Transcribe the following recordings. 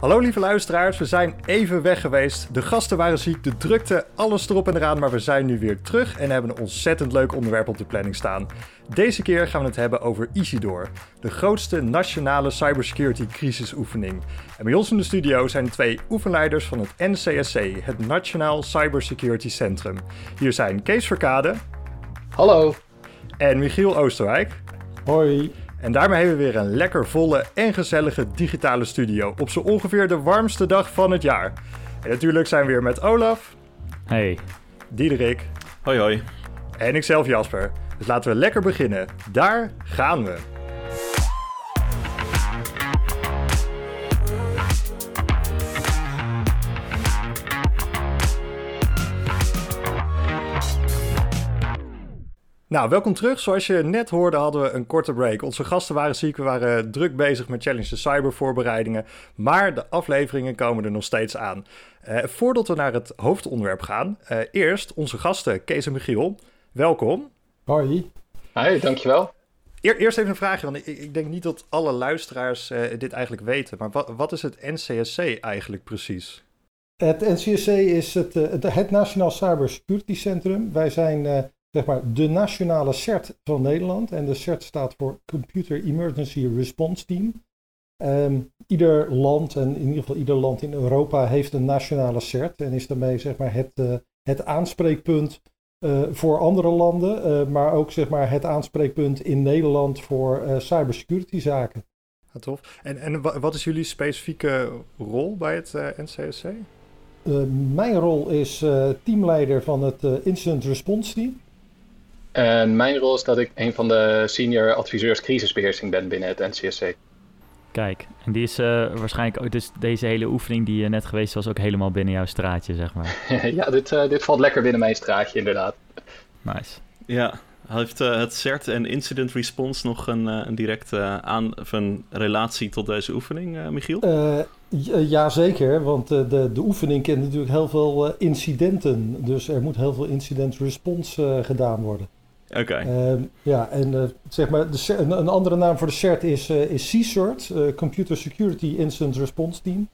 Hallo lieve luisteraars, we zijn even weg geweest. De gasten waren ziek, de drukte, alles erop en eraan, maar we zijn nu weer terug en hebben een ontzettend leuk onderwerp op de planning staan. Deze keer gaan we het hebben over Isidor, de grootste nationale cybersecurity crisisoefening. En bij ons in de studio zijn twee oefenleiders van het NCSC, het Nationaal Cybersecurity Centrum. Hier zijn Kees Verkade. Hallo. En Michiel Oosterwijk. Hoi. En daarmee hebben we weer een lekker volle en gezellige digitale studio op zo ongeveer de warmste dag van het jaar. En natuurlijk zijn we weer met Olaf. Hey. Diederik. Hoi hoi. En ikzelf Jasper. Dus laten we lekker beginnen. Daar gaan we. Nou, welkom terug. Zoals je net hoorde hadden we een korte break. Onze gasten waren ziek, we waren druk bezig met Challenge the Cyber voorbereidingen. Maar de afleveringen komen er nog steeds aan. Uh, voordat we naar het hoofdonderwerp gaan, uh, eerst onze gasten Kees en Michiel. Welkom. Hoi. Hoi, dankjewel. Eer, eerst even een vraagje, want ik, ik, denk niet dat alle luisteraars uh, dit eigenlijk weten. Maar wat, wat is het NCSC eigenlijk precies? Het NCSC is het, het, het Nationaal Cybersecurity Centrum. Wij zijn zeg maar de nationale CERT van Nederland. En de CERT staat voor Computer Emergency Response Team. Um, ieder land, en in ieder geval ieder land in Europa, heeft een nationale CERT. En is daarmee zeg maar, het, uh, het aanspreekpunt uh, voor andere landen. Uh, maar ook zeg maar, het aanspreekpunt in Nederland voor cybersecurity zaken. Ja, tof. En, en wat is jullie specifieke rol bij het NCSC? mijn rol is teamleider van het Incident Response Team. En mijn rol is dat ik een van de senior adviseurs crisisbeheersing ben binnen het NCSC. Kijk, en die is uh, waarschijnlijk ook, dus deze hele oefening die je net geweest was, ook helemaal binnen jouw straatje, zeg maar. ja, dit, uh, dit valt lekker binnen mijn straatje, inderdaad. Nice. Ja, heeft uh, het CERT en Incident Response nog een, een directe aan, een relatie tot deze oefening, Michiel? ja, zeker, want de, de oefening kent natuurlijk heel veel incidenten. Dus er moet heel veel incident response gedaan worden. Oké. Okay. Uh, ja, en uh, zeg maar, de, een, een, andere naam voor de CERT is, uh, is CSIRT, Computer Security Incident Response Team.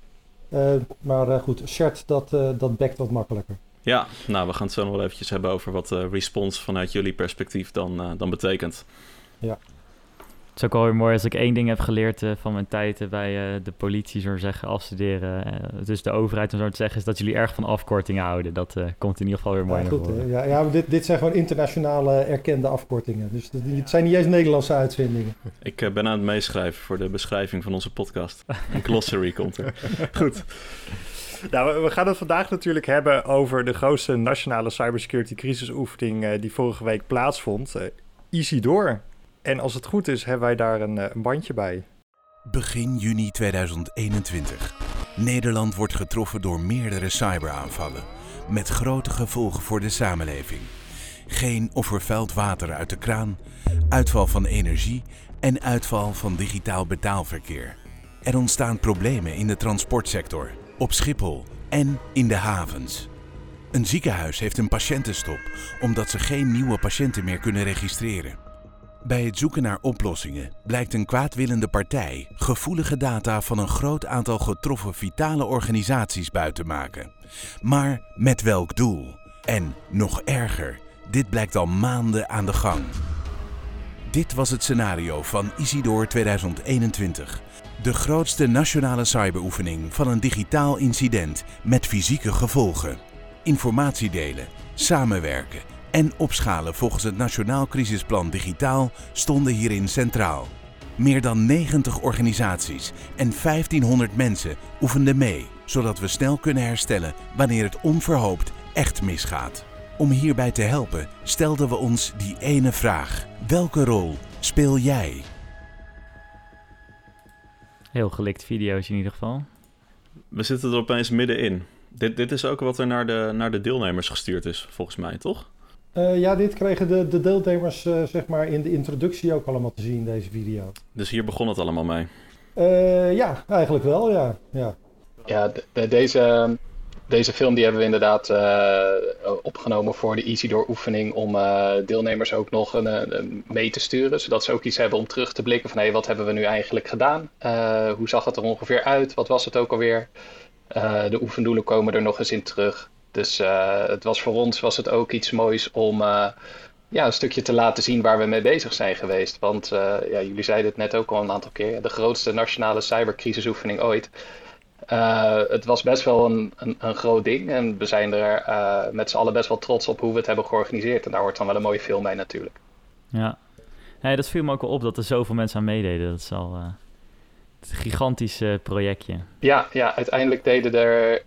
maar goed, CERT, dat, dat bekt wat makkelijker. Ja, nou, we gaan het zo nog wel eventjes hebben over wat response vanuit jullie perspectief dan, dan betekent. Ja. Het is ook alweer mooi als ik één ding heb geleerd uh, van mijn tijd uh, bij uh, de politie, zo zeggen, afstuderen. dus de overheid, om zo te zeggen, is dat jullie erg van afkortingen houden. Dat komt in ieder geval weer mooi ja, naar goed, voren. Ja, ja dit, dit zijn gewoon internationale erkende afkortingen. Dus het zijn niet eens Nederlandse uitvindingen. Ik ben aan het meeschrijven voor de beschrijving van onze podcast. Een glossary komt er. Goed. Nou, we gaan het vandaag natuurlijk hebben over de grootste nationale cybersecurity crisisoefening die vorige week plaatsvond. Isidor. En als het goed is, hebben wij daar een, een bandje bij. Begin juni 2021. Nederland wordt getroffen door meerdere cyberaanvallen. Met grote gevolgen voor de samenleving. Geen of vervuild water uit de kraan, uitval van energie en uitval van digitaal betaalverkeer. Er ontstaan problemen in de transportsector, op Schiphol en in de havens. Een ziekenhuis heeft een patiëntenstop omdat ze geen nieuwe patiënten meer kunnen registreren. Bij het zoeken naar oplossingen blijkt een kwaadwillende partij gevoelige data van een groot aantal getroffen vitale organisaties buiten maken. Maar met welk doel? En nog erger, dit blijkt al maanden aan de gang. Dit was het scenario van Isidor 2021. De grootste nationale cyberoefening van een digitaal incident met fysieke gevolgen. Informatie delen, samenwerken en opschalen volgens het Nationaal Crisisplan Digitaal stonden hierin centraal. Meer dan 90 organisaties en 1500 mensen oefenden mee, zodat we snel kunnen herstellen wanneer het onverhoopt echt misgaat. Om hierbij te helpen stelden we ons die ene vraag: welke rol speel jij? Heel gelikt video's in ieder geval. We zitten er opeens middenin. Dit, dit is ook wat er naar de, naar de deelnemers gestuurd is, volgens mij, toch? Uh, ja, dit kregen de, de deelnemers uh, zeg maar in de introductie ook allemaal te zien, deze video. Dus hier begon het allemaal mee? Uh, ja, eigenlijk wel, ja. Ja, ja de, de, deze deze film die hebben we inderdaad uh, opgenomen voor de Easy Door oefening om uh, deelnemers ook nog een, een, mee te sturen, zodat ze ook iets hebben om terug te blikken van hé, hey, wat hebben we nu eigenlijk gedaan? Uh, hoe zag het er ongeveer uit? Wat was het ook alweer? de oefendoelen komen er nog eens in terug. Dus het was voor ons was het ook iets moois om ja, een stukje te laten zien waar we mee bezig zijn geweest. Want ja, jullie zeiden het net ook al een aantal keer, de grootste nationale cybercrisisoefening ooit. Het was best wel een, een, een, groot ding. En we zijn er met z'n allen best wel trots op hoe we het hebben georganiseerd. En daar hoort dan wel een mooie film bij natuurlijk. Ja, hey, dat viel me ook wel op dat er zoveel mensen aan meededen. Dat is al uh, een gigantisch projectje. Ja, ja, uiteindelijk deden er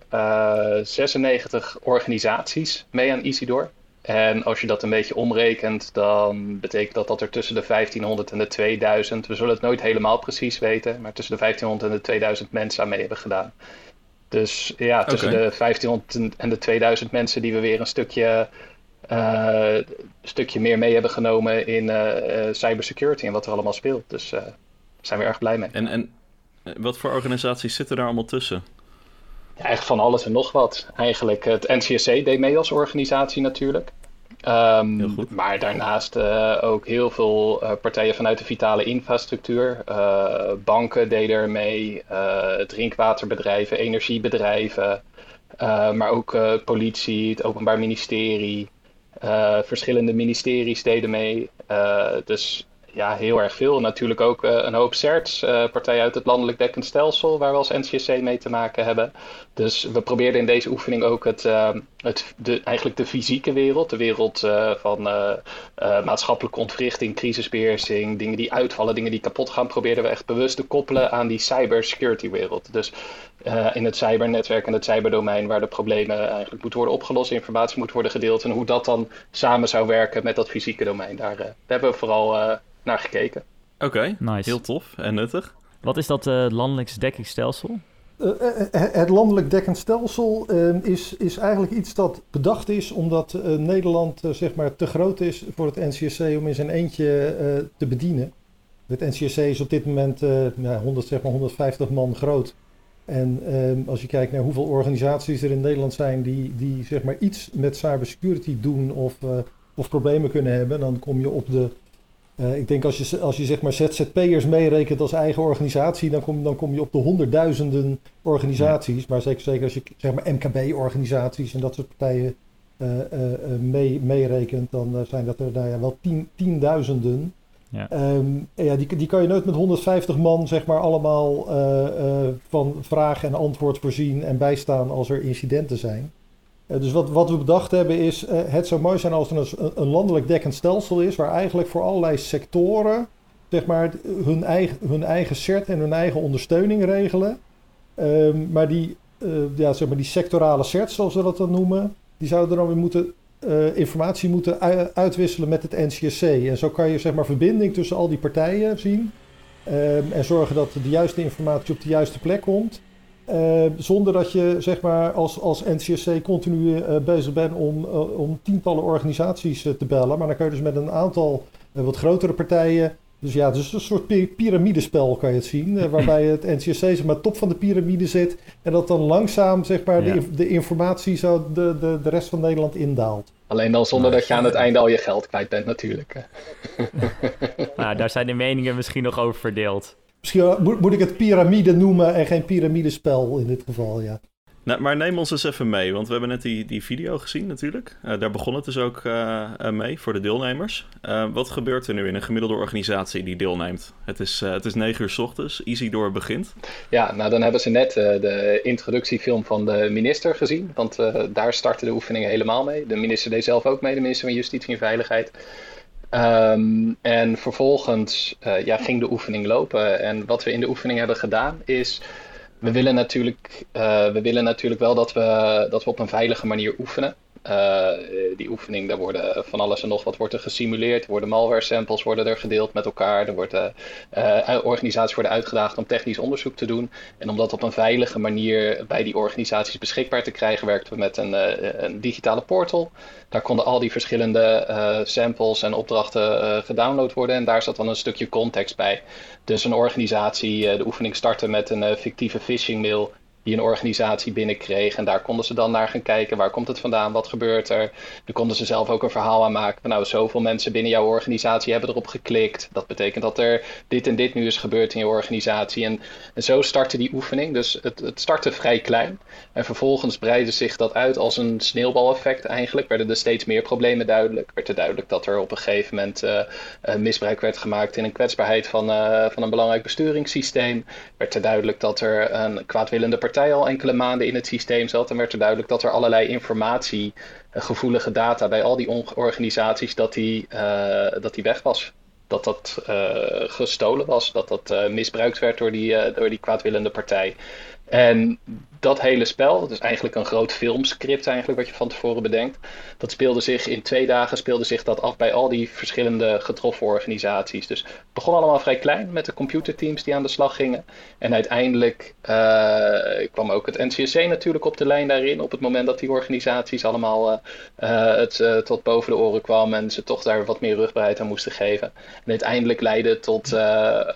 96 organisaties mee aan Isidor. En als je dat een beetje omrekent, dan betekent dat dat er tussen de 1500 en de 2000, we zullen het nooit helemaal precies weten, maar tussen de 1500 en de 2000 mensen aan mee hebben gedaan. Dus ja, tussen de 1500 en de 2000 mensen die we weer een stukje, uh, stukje meer mee hebben genomen in uh, cybersecurity en wat er allemaal speelt. Dus uh, daar zijn we erg blij mee. En, en wat voor organisaties zitten daar allemaal tussen? Ja, echt van alles en nog wat. Eigenlijk het NCSC deed mee als organisatie natuurlijk. Um, maar daarnaast uh, ook heel veel uh, partijen vanuit de vitale infrastructuur. Uh, banken deden er mee, drinkwaterbedrijven, energiebedrijven. maar ook politie, het Openbaar Ministerie. verschillende ministeries deden mee. dus ja, heel erg veel. Natuurlijk ook uh, een hoop CERTs, uh, partijen uit het landelijk dekkend stelsel, waar we als NCSC mee te maken hebben. Dus we probeerden in deze oefening ook het, uh, het, de, eigenlijk de fysieke wereld, de wereld van maatschappelijke ontwrichting, crisisbeheersing, dingen die uitvallen, dingen die kapot gaan, probeerden we echt bewust te koppelen aan die cybersecurity wereld. Dus in het cybernetwerk en het cyberdomein, waar de problemen eigenlijk moeten worden opgelost, informatie moet worden gedeeld en hoe dat dan samen zou werken met dat fysieke domein. Daar, daar hebben we vooral naar gekeken. Oké, nice. heel tof en nuttig. Wat is dat uh, landelijk dekkingsstelsel? Uh, het landelijk dekkend stelsel uh, is, is eigenlijk iets dat bedacht is omdat Nederland zeg maar te groot is voor het NCSC om in zijn eentje te bedienen. Het NCSC is op dit moment nou, 100, zeg maar 150 man groot. En ehm, als je kijkt naar hoeveel organisaties er in Nederland zijn die, die zeg maar iets met cybersecurity doen of, of problemen kunnen hebben, dan kom je op de uh, ik denk als je, als je zeg maar ZZP'ers meerekent als eigen organisatie, dan kom, dan kom je op de honderdduizenden organisaties. Maar zeker, zeker als je zeg maar MKB-organisaties en dat soort partijen uh, uh, mee, meerekent, dan zijn dat er nou ja, wel tien, tienduizenden. Ja. Um, ja, die, die kan je nooit met 150 man zeg maar allemaal van vraag en antwoord voorzien en bijstaan als er incidenten zijn. Eh, dus wat, wat we bedacht hebben is, uh, het zou mooi zijn als er een, landelijk dekkend stelsel is, waar eigenlijk voor allerlei sectoren, zeg maar, hun eigen, hun eigen cert en hun eigen ondersteuning regelen. Um, maar, die, ja, zeg maar die sectorale certs, zoals we dat dan noemen, die zouden dan weer moeten, informatie moeten uitwisselen met het NCSC. En zo kan je zeg maar verbinding tussen al die partijen zien. Um, en zorgen dat de juiste informatie op de juiste plek komt. Uh, zonder dat je zeg maar, als, als NCSC continu uh, bezig bent om, uh, om tientallen organisaties te bellen. Maar dan kun je dus met een aantal wat grotere partijen. Dus ja, het is een soort piramidespel kan je het zien. waarbij het NCSC zeg maar, top van de piramide zit. En dat dan langzaam zeg maar, ja. de, de, informatie zo de, de, de rest van Nederland indaalt. Alleen dan zonder dat je aan het einde al je geld kwijt bent natuurlijk. nou, daar zijn de meningen misschien nog over verdeeld. Misschien moet, moet ik het piramide noemen en geen piramidespel in dit geval, ja. Nou, maar neem ons eens even mee, want we hebben net die, die video gezien natuurlijk. Uh, daar begon het dus ook uh, mee voor de deelnemers. Uh, wat gebeurt er nu in een gemiddelde organisatie die deelneemt? Het is, het is 9 uur s ochtends, Easy Door begint. Ja, nou dan hebben ze net de introductiefilm van de minister gezien. Want daar starten de oefeningen helemaal mee. De minister deed zelf ook mee, de minister van Justitie en Veiligheid. Um, en vervolgens uh, ja, ging de oefening lopen. En wat we in de oefening hebben gedaan is. We willen natuurlijk, uh, we willen natuurlijk wel dat we, dat we op een veilige manier oefenen. Uh, die oefening, daar worden van alles en nog wat wordt er gesimuleerd. Er worden malware samples worden er gedeeld met elkaar. Er worden uh, organisaties worden uitgedaagd om technisch onderzoek te doen. En om dat op een veilige manier bij die organisaties beschikbaar te krijgen, werkten we met een, een digitale portal. Daar konden al die verschillende samples en opdrachten gedownload worden. En daar zat dan een stukje context bij. Dus een organisatie de oefening startte met een fictieve phishing mail die een organisatie binnenkreeg. En daar konden ze dan naar gaan kijken. Waar komt het vandaan? Wat gebeurt er? Dan konden ze zelf ook een verhaal aan maken. nou, zoveel mensen binnen jouw organisatie hebben erop geklikt. Dat betekent dat er dit en dit nu is gebeurd in je organisatie. En, en zo startte die oefening. Dus het, het startte vrij klein. En vervolgens breidde zich dat uit als een sneeuwbaleffect eigenlijk. Werden er steeds meer problemen duidelijk. Werd er duidelijk dat er op een gegeven moment uh, misbruik werd gemaakt in een kwetsbaarheid van, uh, van een belangrijk besturingssysteem. Werd er duidelijk dat er een kwaadwillende partij al enkele maanden in het systeem zat. En werd er duidelijk dat er allerlei informatie, gevoelige data bij al die organisaties, dat die, dat die weg was dat dat gestolen was, dat dat misbruikt werd door die, door die kwaadwillende partij. En dat hele spel, dat is eigenlijk een groot filmscript eigenlijk wat je van tevoren bedenkt. Dat speelde zich in twee dagen speelde zich dat af bij al die verschillende getroffen organisaties. Dus het begon allemaal vrij klein met de computerteams die aan de slag gingen. En uiteindelijk uh, kwam ook het NCSC natuurlijk op de lijn daarin. Op het moment dat die organisaties allemaal uh, het uh, tot boven de oren kwam en ze toch daar wat meer rugbaarheid aan moesten geven. En uiteindelijk leidde tot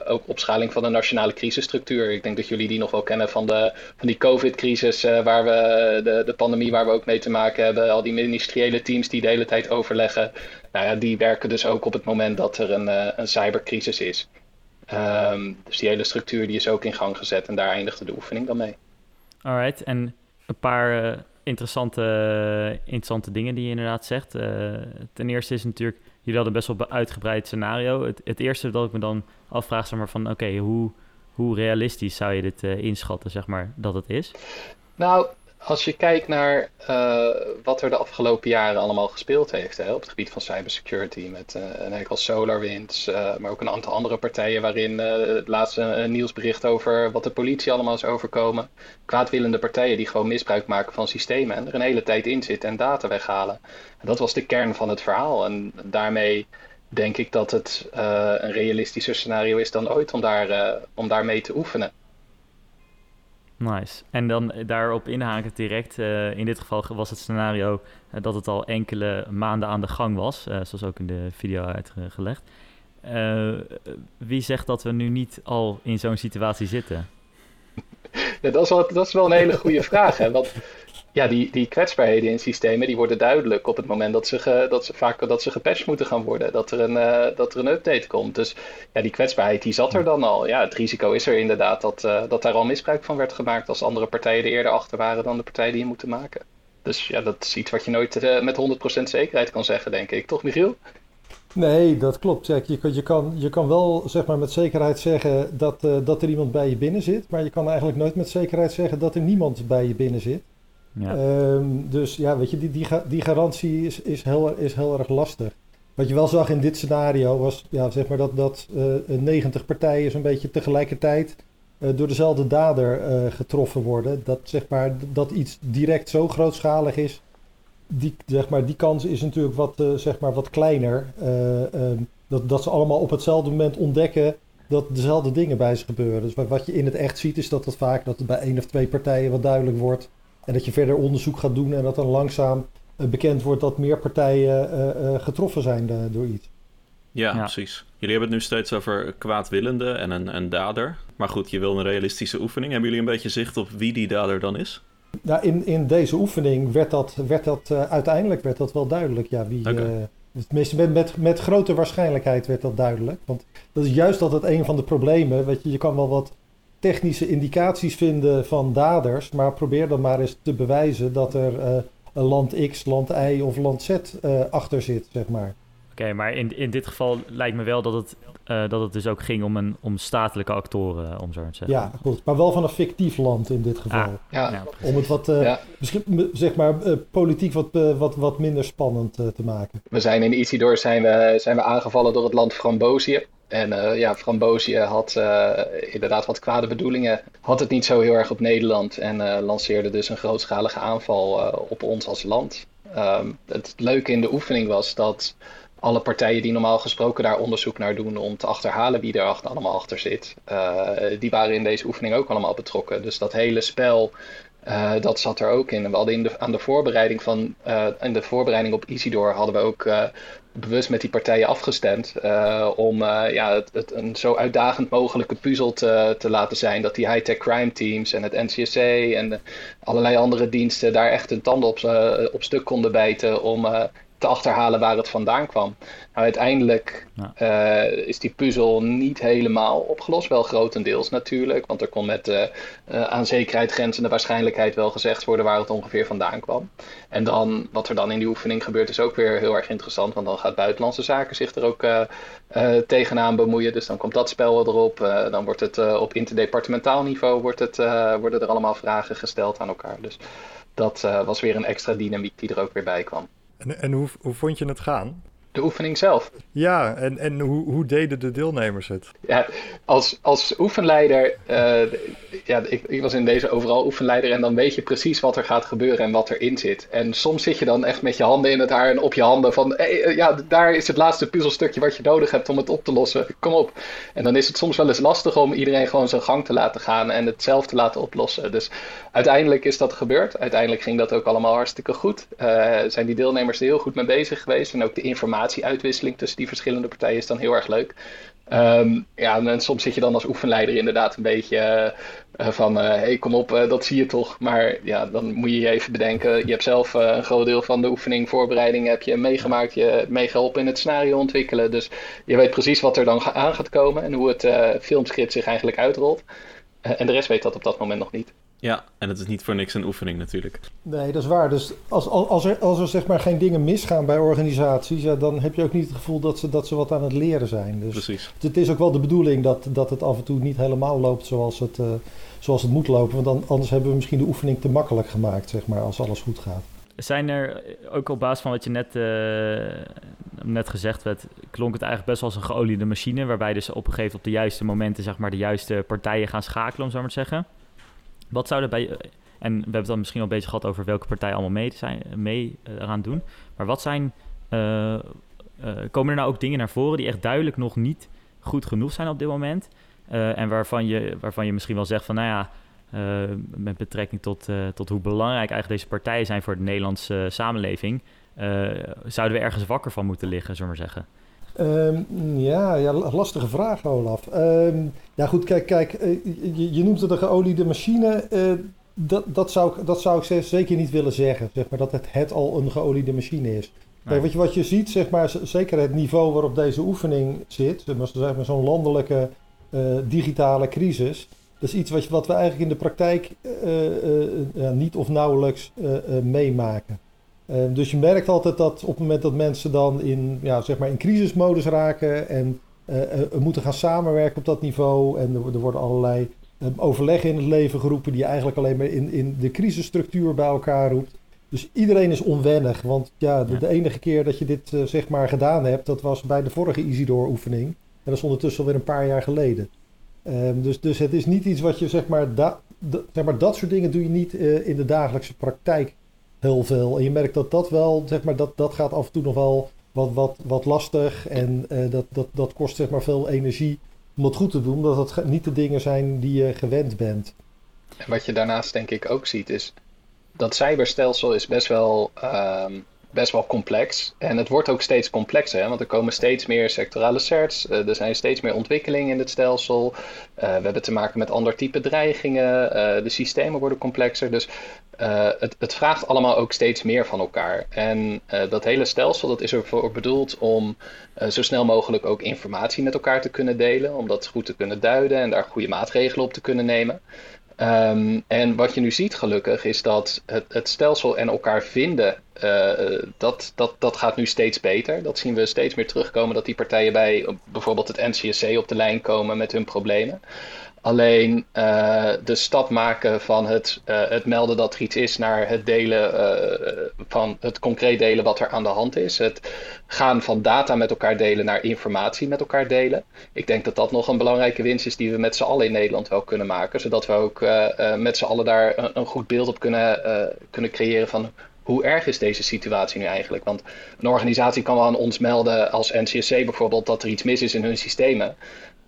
ook opschaling van de nationale crisisstructuur. Ik denk dat jullie die nog wel kennen van, de, van die COVID crisis, uh, waar we, de, de pandemie waar we ook mee te maken hebben, al die ministeriële teams die de hele tijd overleggen, nou ja, die werken dus ook op het moment dat er een, uh, een cybercrisis is. Um, dus die hele structuur die is ook in gang gezet en daar eindigde de oefening dan mee. Alright, en een paar interessante, interessante dingen die je inderdaad zegt. ten eerste is natuurlijk, jullie hadden best wel een uitgebreid scenario. Het, eerste dat ik me dan afvraag, zeg maar, van oké, hoe hoe realistisch zou je dit uh, inschatten, zeg maar, dat het is? Nou, als je kijkt naar uh, wat er de afgelopen jaren allemaal gespeeld heeft hè, op het gebied van cybersecurity, met uh, een enkel SolarWinds, maar ook een aantal andere partijen waarin het laatste nieuwsbericht over wat de politie allemaal is overkomen. Kwaadwillende partijen die gewoon misbruik maken van systemen en er een hele tijd in zitten en data weghalen. En dat was de kern van het verhaal en daarmee denk ik dat het uh, een realistischer scenario is dan ooit om daar, uh, om daar mee te oefenen. Nice. En dan daarop inhaken direct. Uh, in dit geval was het scenario dat het al enkele maanden aan de gang was, zoals ook in de video uitgelegd. wie zegt dat we nu niet al in zo'n situatie zitten? Ja, dat, is wel, dat is wel een hele goede vraag. Hè? Want ja, die, die kwetsbaarheden in systemen die worden duidelijk op het moment dat ze, dat ze vaak dat ze gepatcht moeten gaan worden. Dat er, een, uh, dat er een update komt. Dus ja, die kwetsbaarheid die zat er dan al. Ja, het risico is er inderdaad dat, uh, dat daar al misbruik van werd gemaakt als andere partijen er eerder achter waren dan de partij die je moeten maken. Dus ja, dat is iets wat je nooit uh, met 100% zekerheid kan zeggen, denk ik. Toch, Michiel? Nee, dat klopt. Jack. Je, kan, je, kan, je kan wel zeg maar, met zekerheid zeggen dat, dat er iemand bij je binnen zit. Maar je kan eigenlijk nooit met zekerheid zeggen dat er niemand bij je binnen zit. Ja. Um, dus ja, weet je, die, die, die garantie is, is, heel, is heel erg lastig. Wat je wel zag in dit scenario was ja, zeg maar dat, dat uh, 90 partijen zo'n beetje tegelijkertijd uh, door dezelfde dader uh, getroffen worden. Dat, zeg maar, dat iets direct zo grootschalig is, die, zeg maar, die kans is natuurlijk wat, zeg maar, wat kleiner. Um, dat, dat ze allemaal op hetzelfde moment ontdekken dat dezelfde dingen bij ze gebeuren. Dus wat je in het echt ziet is dat het vaak dat bij één of twee partijen wat duidelijk wordt en dat je verder onderzoek gaat doen en dat dan langzaam uh, bekend wordt dat meer partijen uh, uh, getroffen zijn door iets. Ja, ja, precies. Jullie hebben het nu steeds over kwaadwillende en een, een dader. Maar goed, je wil een realistische oefening. Hebben jullie een beetje zicht op wie die dader dan is? Nou, in, in deze oefening werd dat, werd dat uiteindelijk werd dat wel duidelijk. Ja, wie, okay. Tenminste, met, met, met grote waarschijnlijkheid werd dat duidelijk. Want dat is juist altijd een van de problemen. Weet je, je kan wel wat technische indicaties vinden van daders, maar probeer dan maar eens te bewijzen dat er uh, een land X, land Y of land Z uh, achter zit, zeg maar. Oké, okay, maar in, in dit geval lijkt me wel dat het, uh, dat het dus ook ging om, een, om statelijke actoren, om zo te zeggen. Ja, goed. Maar wel van een fictief land in dit geval. Ah, ja. ja om het wat, ja. zeg maar, politiek wat, wat, wat minder spannend te maken. We zijn in Isidor zijn we, zijn we aangevallen door het land Frambosië. En uh, ja, Frambozië had uh, inderdaad wat kwade bedoelingen. Had het niet zo heel erg op Nederland. En uh, lanceerde dus een grootschalige aanval op ons als land. Um, het leuke in de oefening was dat alle partijen die normaal gesproken daar onderzoek naar doen om te achterhalen wie er allemaal achter zit, die waren in deze oefening ook allemaal betrokken. Dus dat hele spel dat zat er ook in. We hadden in de, aan de voorbereiding van uh, de voorbereiding op Isidor hadden we ook bewust met die partijen afgestemd om ja, het, een zo uitdagend mogelijke puzzel te, te laten zijn. Dat die high-tech crime teams en het NCSC en allerlei andere diensten daar echt hun tanden op, op stuk konden bijten om te achterhalen waar het vandaan kwam. Nou, uiteindelijk uh, is die puzzel niet helemaal opgelost. Wel grotendeels natuurlijk, want er kon met de uh, aan zekerheid grenzende waarschijnlijkheid wel gezegd worden waar het ongeveer vandaan kwam. En dan, wat er dan in die oefening gebeurt, is ook weer heel erg interessant, want dan gaat Buitenlandse Zaken zich er ook uh, tegenaan bemoeien. Dus dan komt dat spel erop. dan wordt het op interdepartementaal niveau wordt het, worden er allemaal vragen gesteld aan elkaar. Dus dat was weer een extra dynamiek die er ook weer bij kwam. En, en hoe, hoe vond je het gaan? De oefening zelf. Ja, en, en hoe, hoe deden de deelnemers het? Ja, als, als oefenleider, uh, ja, ik, ik was in deze overal oefenleider en dan weet je precies wat er gaat gebeuren en wat erin zit. En soms zit je dan echt met je handen in het haar en op je handen van, hey, eh, ja, daar is het laatste puzzelstukje wat je nodig hebt om het op te lossen. Kom op. En dan is het soms wel eens lastig om iedereen gewoon zijn gang te laten gaan en het zelf te laten oplossen. Dus uiteindelijk is dat gebeurd. Uiteindelijk ging dat ook allemaal hartstikke goed. Uh, zijn die deelnemers er heel goed mee bezig geweest en ook de informatie informatieuitwisseling tussen die verschillende partijen is dan heel erg leuk. Um, ja, en soms zit je dan als oefenleider inderdaad een beetje uh, van, hé, uh, hey, kom op, dat zie je toch. Maar ja, dan moet je je even bedenken, je hebt zelf een groot deel van de oefening, voorbereiding heb je meegemaakt, je hebt meegeholpen in het scenario ontwikkelen. Dus je weet precies wat er dan aan gaat komen en hoe het filmscript zich eigenlijk uitrolt. en de rest weet dat op dat moment nog niet. Ja, en het is niet voor niks een oefening natuurlijk. Nee, dat is waar. Dus als, als, er, als er zeg maar geen dingen misgaan bij organisaties, ja, dan heb je ook niet het gevoel dat ze, dat ze wat aan het leren zijn. Dus Precies. Het is ook wel de bedoeling dat, dat het af en toe niet helemaal loopt zoals het, uh, zoals het moet lopen. Want dan, anders hebben we misschien de oefening te makkelijk gemaakt, zeg maar, als alles goed gaat. Zijn er, ook op basis van wat je net, uh, net gezegd werd, klonk het eigenlijk best wel als een geoliede machine, waarbij dus op een gegeven moment op de juiste momenten, zeg maar, de juiste partijen gaan schakelen, om zo maar te zeggen. Wat zou er bij. En we hebben het dan misschien al beetje gehad over welke partijen allemaal mee, zijn, mee uh, doen. Maar wat zijn. Uh, komen er nou ook dingen naar voren die echt duidelijk nog niet goed genoeg zijn op dit moment? en waarvan je, waarvan je misschien wel zegt van, nou ja, met betrekking tot, tot hoe belangrijk eigenlijk deze partijen zijn voor de Nederlandse samenleving, zouden we ergens wakker van moeten liggen, zullen we maar zeggen? Um, ja, ja, lastige vraag, Olaf. Um, ja, goed, kijk, kijk je, je, noemt het een geoliede machine. Uh, dat, dat, zou, dat zou ik zeker niet willen zeggen, zeg maar, dat het, het al een geoliede machine is. Kijk, wat, je, wat je ziet, zeg maar, zeker het niveau waarop deze oefening zit, zeg maar, zo'n landelijke uh, digitale crisis, dat is iets wat, wat we eigenlijk in de praktijk uh, niet of nauwelijks meemaken. Ehm, dus je merkt altijd dat op het moment dat mensen dan in, ja, zeg maar in crisismodus raken en uh, moeten gaan samenwerken op dat niveau en er, er worden allerlei um, overleggen in het leven geroepen die je eigenlijk alleen maar in, in de crisisstructuur bij elkaar roept. Dus iedereen is onwennig, want ja, de, de enige keer dat je dit uh, zeg maar gedaan hebt, dat was bij de vorige Isidor-oefening. En dat is ondertussen alweer een paar jaar geleden. Um, dus, dus het is niet iets wat je zeg maar, da, da, zeg maar dat soort dingen doe je niet uh, in de dagelijkse praktijk heel veel. En je merkt dat dat wel, zeg maar, dat, dat gaat af en toe nog wel wat, wat, wat lastig. En uh, dat, dat, dat kost zeg maar veel energie om dat goed te doen, omdat het niet de dingen zijn die je gewend bent. En wat je daarnaast denk ik ook ziet is, dat cyberstelsel is best wel um, best wel complex. En het wordt ook steeds complexer, hè? want er komen steeds meer sectorale certs. Uh, er zijn steeds meer ontwikkelingen in het stelsel. Uh, we hebben te maken met ander type dreigingen. Uh, de systemen worden complexer. Dus het, het, vraagt allemaal ook steeds meer van elkaar. En dat hele stelsel dat is ervoor bedoeld om zo snel mogelijk ook informatie met elkaar te kunnen delen. Om dat goed te kunnen duiden en daar goede maatregelen op te kunnen nemen. Um, en wat je nu ziet gelukkig is dat het, het stelsel en elkaar vinden, uh, dat, dat, dat gaat nu steeds beter. Dat zien we steeds meer terugkomen dat die partijen bij bijvoorbeeld het NCSC op de lijn komen met hun problemen. Alleen de stap maken van het, het melden dat er iets is naar het delen van het concreet delen wat er aan de hand is. Het gaan van data met elkaar delen naar informatie met elkaar delen. Ik denk dat dat nog een belangrijke winst is die we met z'n allen in Nederland wel kunnen maken. Zodat we ook met z'n allen daar een, een, goed beeld op kunnen, kunnen creëren van hoe erg is deze situatie nu eigenlijk? Want een organisatie kan wel aan ons melden als NCSC bijvoorbeeld dat er iets mis is in hun systemen.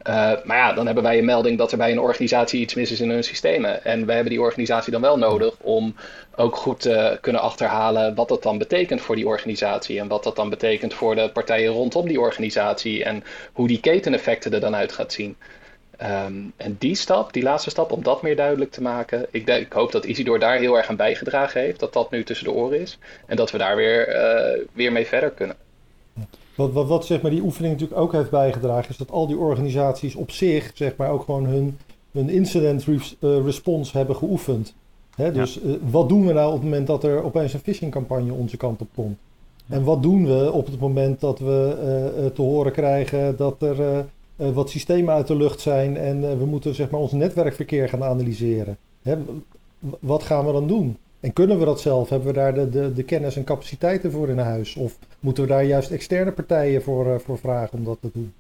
Uh, maar ja, dan hebben wij een melding dat er bij een organisatie iets mis is in hun systemen. En wij hebben die organisatie dan wel nodig om ook goed te kunnen achterhalen wat dat dan betekent voor die organisatie. En wat dat dan betekent voor de partijen rondom die organisatie. En hoe die keteneffecten er dan uit gaat zien. Um, en die stap, die laatste stap, om dat meer duidelijk te maken. Ik, denk, ik hoop dat Isidor daar heel erg aan bijgedragen heeft. Dat dat nu tussen de oren is. En dat we daar weer, uh, weer mee verder kunnen. Wat, wat, wat zeg maar, die oefening natuurlijk ook heeft bijgedragen, is dat al die organisaties op zich zeg maar, ook gewoon hun, hun incident uh, response hebben geoefend. Hè, dus ja. uh, wat doen we nou op het moment dat er opeens een phishingcampagne onze kant op komt? Ja. En wat doen we op het moment dat we uh, te horen krijgen dat er wat systemen uit de lucht zijn en we moeten zeg maar, ons netwerkverkeer gaan analyseren? Hè, wat gaan we dan doen? En kunnen we dat zelf? Hebben we daar de, de, de kennis en capaciteiten voor in huis? Of moeten we daar juist externe partijen voor, uh, voor vragen om dat te doen?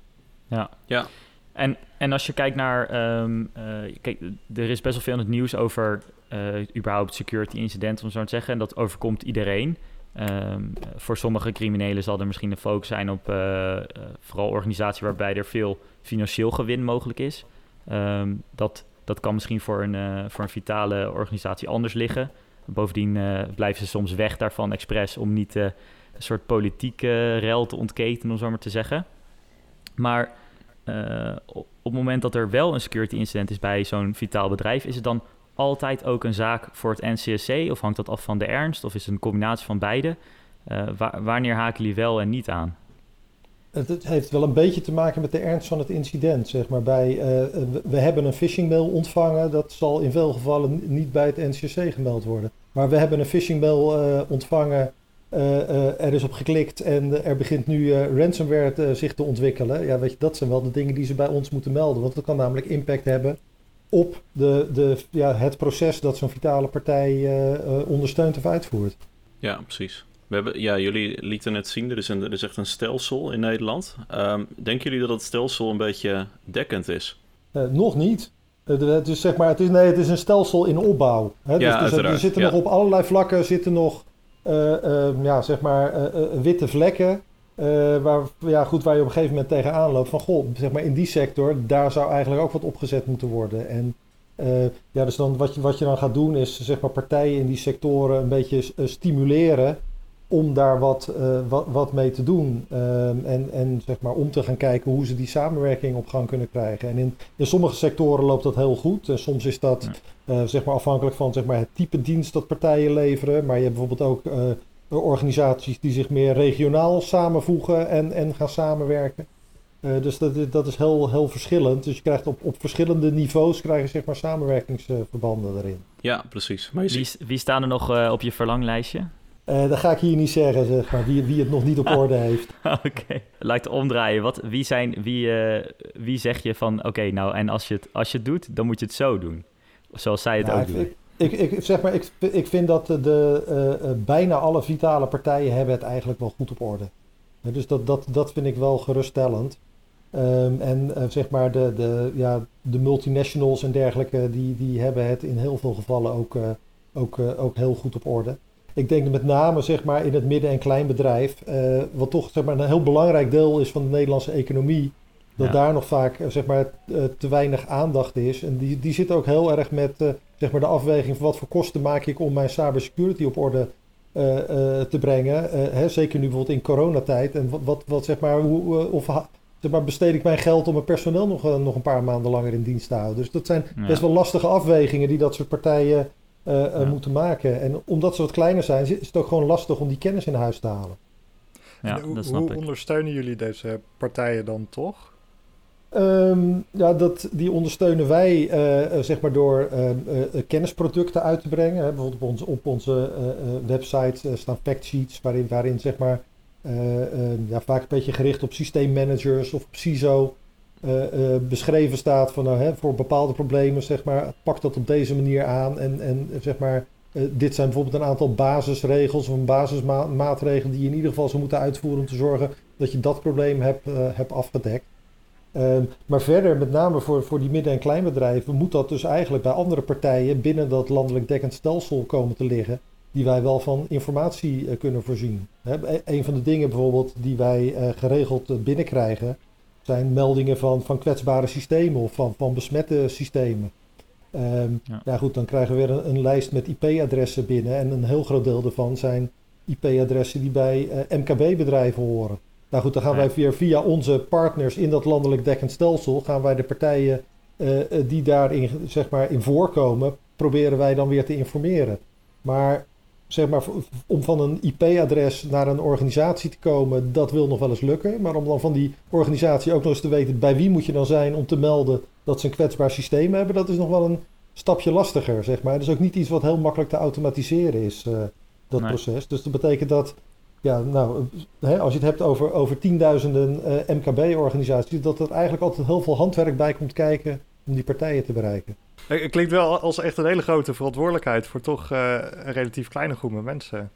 Ja, ja. En, en als je kijkt naar, um, uh, kijk, er is best wel veel in het nieuws over uh, überhaupt security incidenten, om zo te zeggen. En dat overkomt iedereen. Um, voor sommige criminelen zal er misschien een focus zijn op vooral organisatie waarbij er veel financieel gewin mogelijk is. Um, dat, dat kan misschien voor een, voor een vitale organisatie anders liggen. Bovendien uh, blijven ze soms weg daarvan expres om niet uh, een soort politieke rel te ontketen, om zo maar te zeggen. Maar op het moment dat er wel een security incident is bij zo'n vitaal bedrijf, is het dan altijd ook een zaak voor het NCSC? Of hangt dat af van de ernst? Of is het een combinatie van beide? Wa wanneer haken jullie wel en niet aan? Het, heeft wel een beetje te maken met de ernst van het incident. Zeg maar. bij, uh, we hebben een phishing mail ontvangen. Dat zal in veel gevallen niet bij het NCC gemeld worden. Maar we hebben een phishing mail uh, ontvangen. Uh, er is op geklikt en er begint nu ransomware zich te ontwikkelen. Ja, weet je, dat zijn wel de dingen die ze bij ons moeten melden. Want dat kan namelijk impact hebben op de, de, ja, het proces dat zo'n vitale partij ondersteunt of uitvoert. Ja, precies. We hebben, ja, jullie lieten het zien, er is, een, er is echt een stelsel in Nederland. Um, denken jullie dat het stelsel een beetje dekkend is? Uh, nog niet. Uh, het is, zeg maar, het, is, nee, het is een stelsel in opbouw. Hè? Ja, dus, dus er zitten ja. nog op allerlei vlakken zitten nog, uh, ja, zeg maar, witte vlekken. waar, ja, goed, waar je op een gegeven moment tegenaan loopt. Van goh, zeg maar, in die sector, daar zou eigenlijk ook wat opgezet moeten worden. En ja, dus dan, wat, je, wat je dan gaat doen is zeg maar, partijen in die sectoren een beetje stimuleren om daar wat, uh, wat, wat, mee te doen. Um, en, en zeg maar om te gaan kijken hoe ze die samenwerking op gang kunnen krijgen. En in, in sommige sectoren loopt dat heel goed. En soms is dat uh, zeg maar afhankelijk van zeg maar, het type dienst dat partijen leveren. Maar je hebt bijvoorbeeld ook uh, organisaties die zich meer regionaal samenvoegen en, en gaan samenwerken. dus dat, dat is heel, heel verschillend. Dus je krijgt op, op verschillende niveaus krijg je, zeg maar, samenwerkingsverbanden erin. Ja, precies. Maar wie, wie staan er nog op je verlanglijstje? Uh, dat ga ik hier niet zeggen, zeg maar, wie, wie het nog niet op orde heeft. oké, okay. lijkt omdraaien. Wat, wie, zijn, wie, uh, wie zeg je van, oké, okay, nou, en als je, het, als je het doet, dan moet je het zo doen. Zoals zij het nou, ook ik, doen. Ik, ik, ik, zeg maar, ik, ik vind dat de, uh, bijna alle vitale partijen hebben het eigenlijk wel goed op orde. dus dat, dat, dat vind ik wel geruststellend. Um, en zeg maar de, de, ja, de multinationals en dergelijke, die, die hebben het in heel veel gevallen ook, ook, ook heel goed op orde. Ik denk met name zeg maar, in het midden- en kleinbedrijf, uh, wat toch zeg maar, een heel belangrijk deel is van de Nederlandse economie, dat ja. daar nog vaak zeg maar, uh, te weinig aandacht is. En die, die zit ook heel erg met uh, zeg maar, de afweging van wat voor kosten maak ik om mijn cybersecurity op orde te brengen. Hè, zeker nu bijvoorbeeld in coronatijd. En wat, wat, wat zeg maar, hoe, of zeg maar, besteed ik mijn geld om mijn personeel nog, nog een paar maanden langer in dienst te houden. Dus dat zijn ja. best wel lastige afwegingen die dat soort partijen uh, ja. moeten maken. En omdat ze wat kleiner zijn, is het ook gewoon lastig om die kennis in huis te halen. Ja, hoe, dat snap hoe ik. ondersteunen jullie deze partijen dan toch? Um, ja, dat, die ondersteunen wij uh, zeg maar door uh, kennisproducten uit te brengen. Hè. Bijvoorbeeld op onze, op onze website staan factsheets waarin, waarin zeg maar, ja, vaak een beetje gericht op systeemmanagers of op CISO beschreven staat van nou, hè, voor bepaalde problemen, zeg maar, pak dat op deze manier aan. En, en zeg maar, uh, dit zijn bijvoorbeeld een aantal basisregels of een basismaatregelen die je in ieder geval zou moeten uitvoeren om te zorgen dat je dat probleem hebt, hebt afgedekt. Um, maar verder, met name voor, voor die midden- en kleinbedrijven, moet dat dus eigenlijk bij andere partijen binnen dat landelijk dekkend stelsel komen te liggen. die wij wel van informatie kunnen voorzien. Hè, e-, een van de dingen bijvoorbeeld die wij geregeld binnenkrijgen, zijn meldingen van, van kwetsbare systemen of van, van besmette systemen. Um, ja. goed, dan krijgen we weer een, een lijst met IP-adressen binnen. En een heel groot deel daarvan zijn IP-adressen die bij uh, MKB-bedrijven horen. Nou goed, dan gaan wij via, via onze partners in dat landelijk dekkend stelsel, gaan wij de partijen uh, die daarin zeg maar, in voorkomen, proberen wij dan weer te informeren. Maar zeg maar, om van een IP-adres naar een organisatie te komen, dat wil nog wel eens lukken. Maar om dan van die organisatie ook nog eens te weten bij wie moet je dan zijn om te melden dat ze een kwetsbaar systeem hebben, dat is nog wel een stapje lastiger, zeg maar. Dat is ook niet iets wat heel makkelijk te automatiseren is, uh, dat proces. Dus dat betekent dat, ja, nou, hè, als je het hebt over, over tienduizenden uh, MKB-organisaties, dat er eigenlijk altijd heel veel handwerk bij komt kijken om die partijen te bereiken. Het klinkt wel als echt een hele grote verantwoordelijkheid voor toch uh, een relatief kleine groep mensen.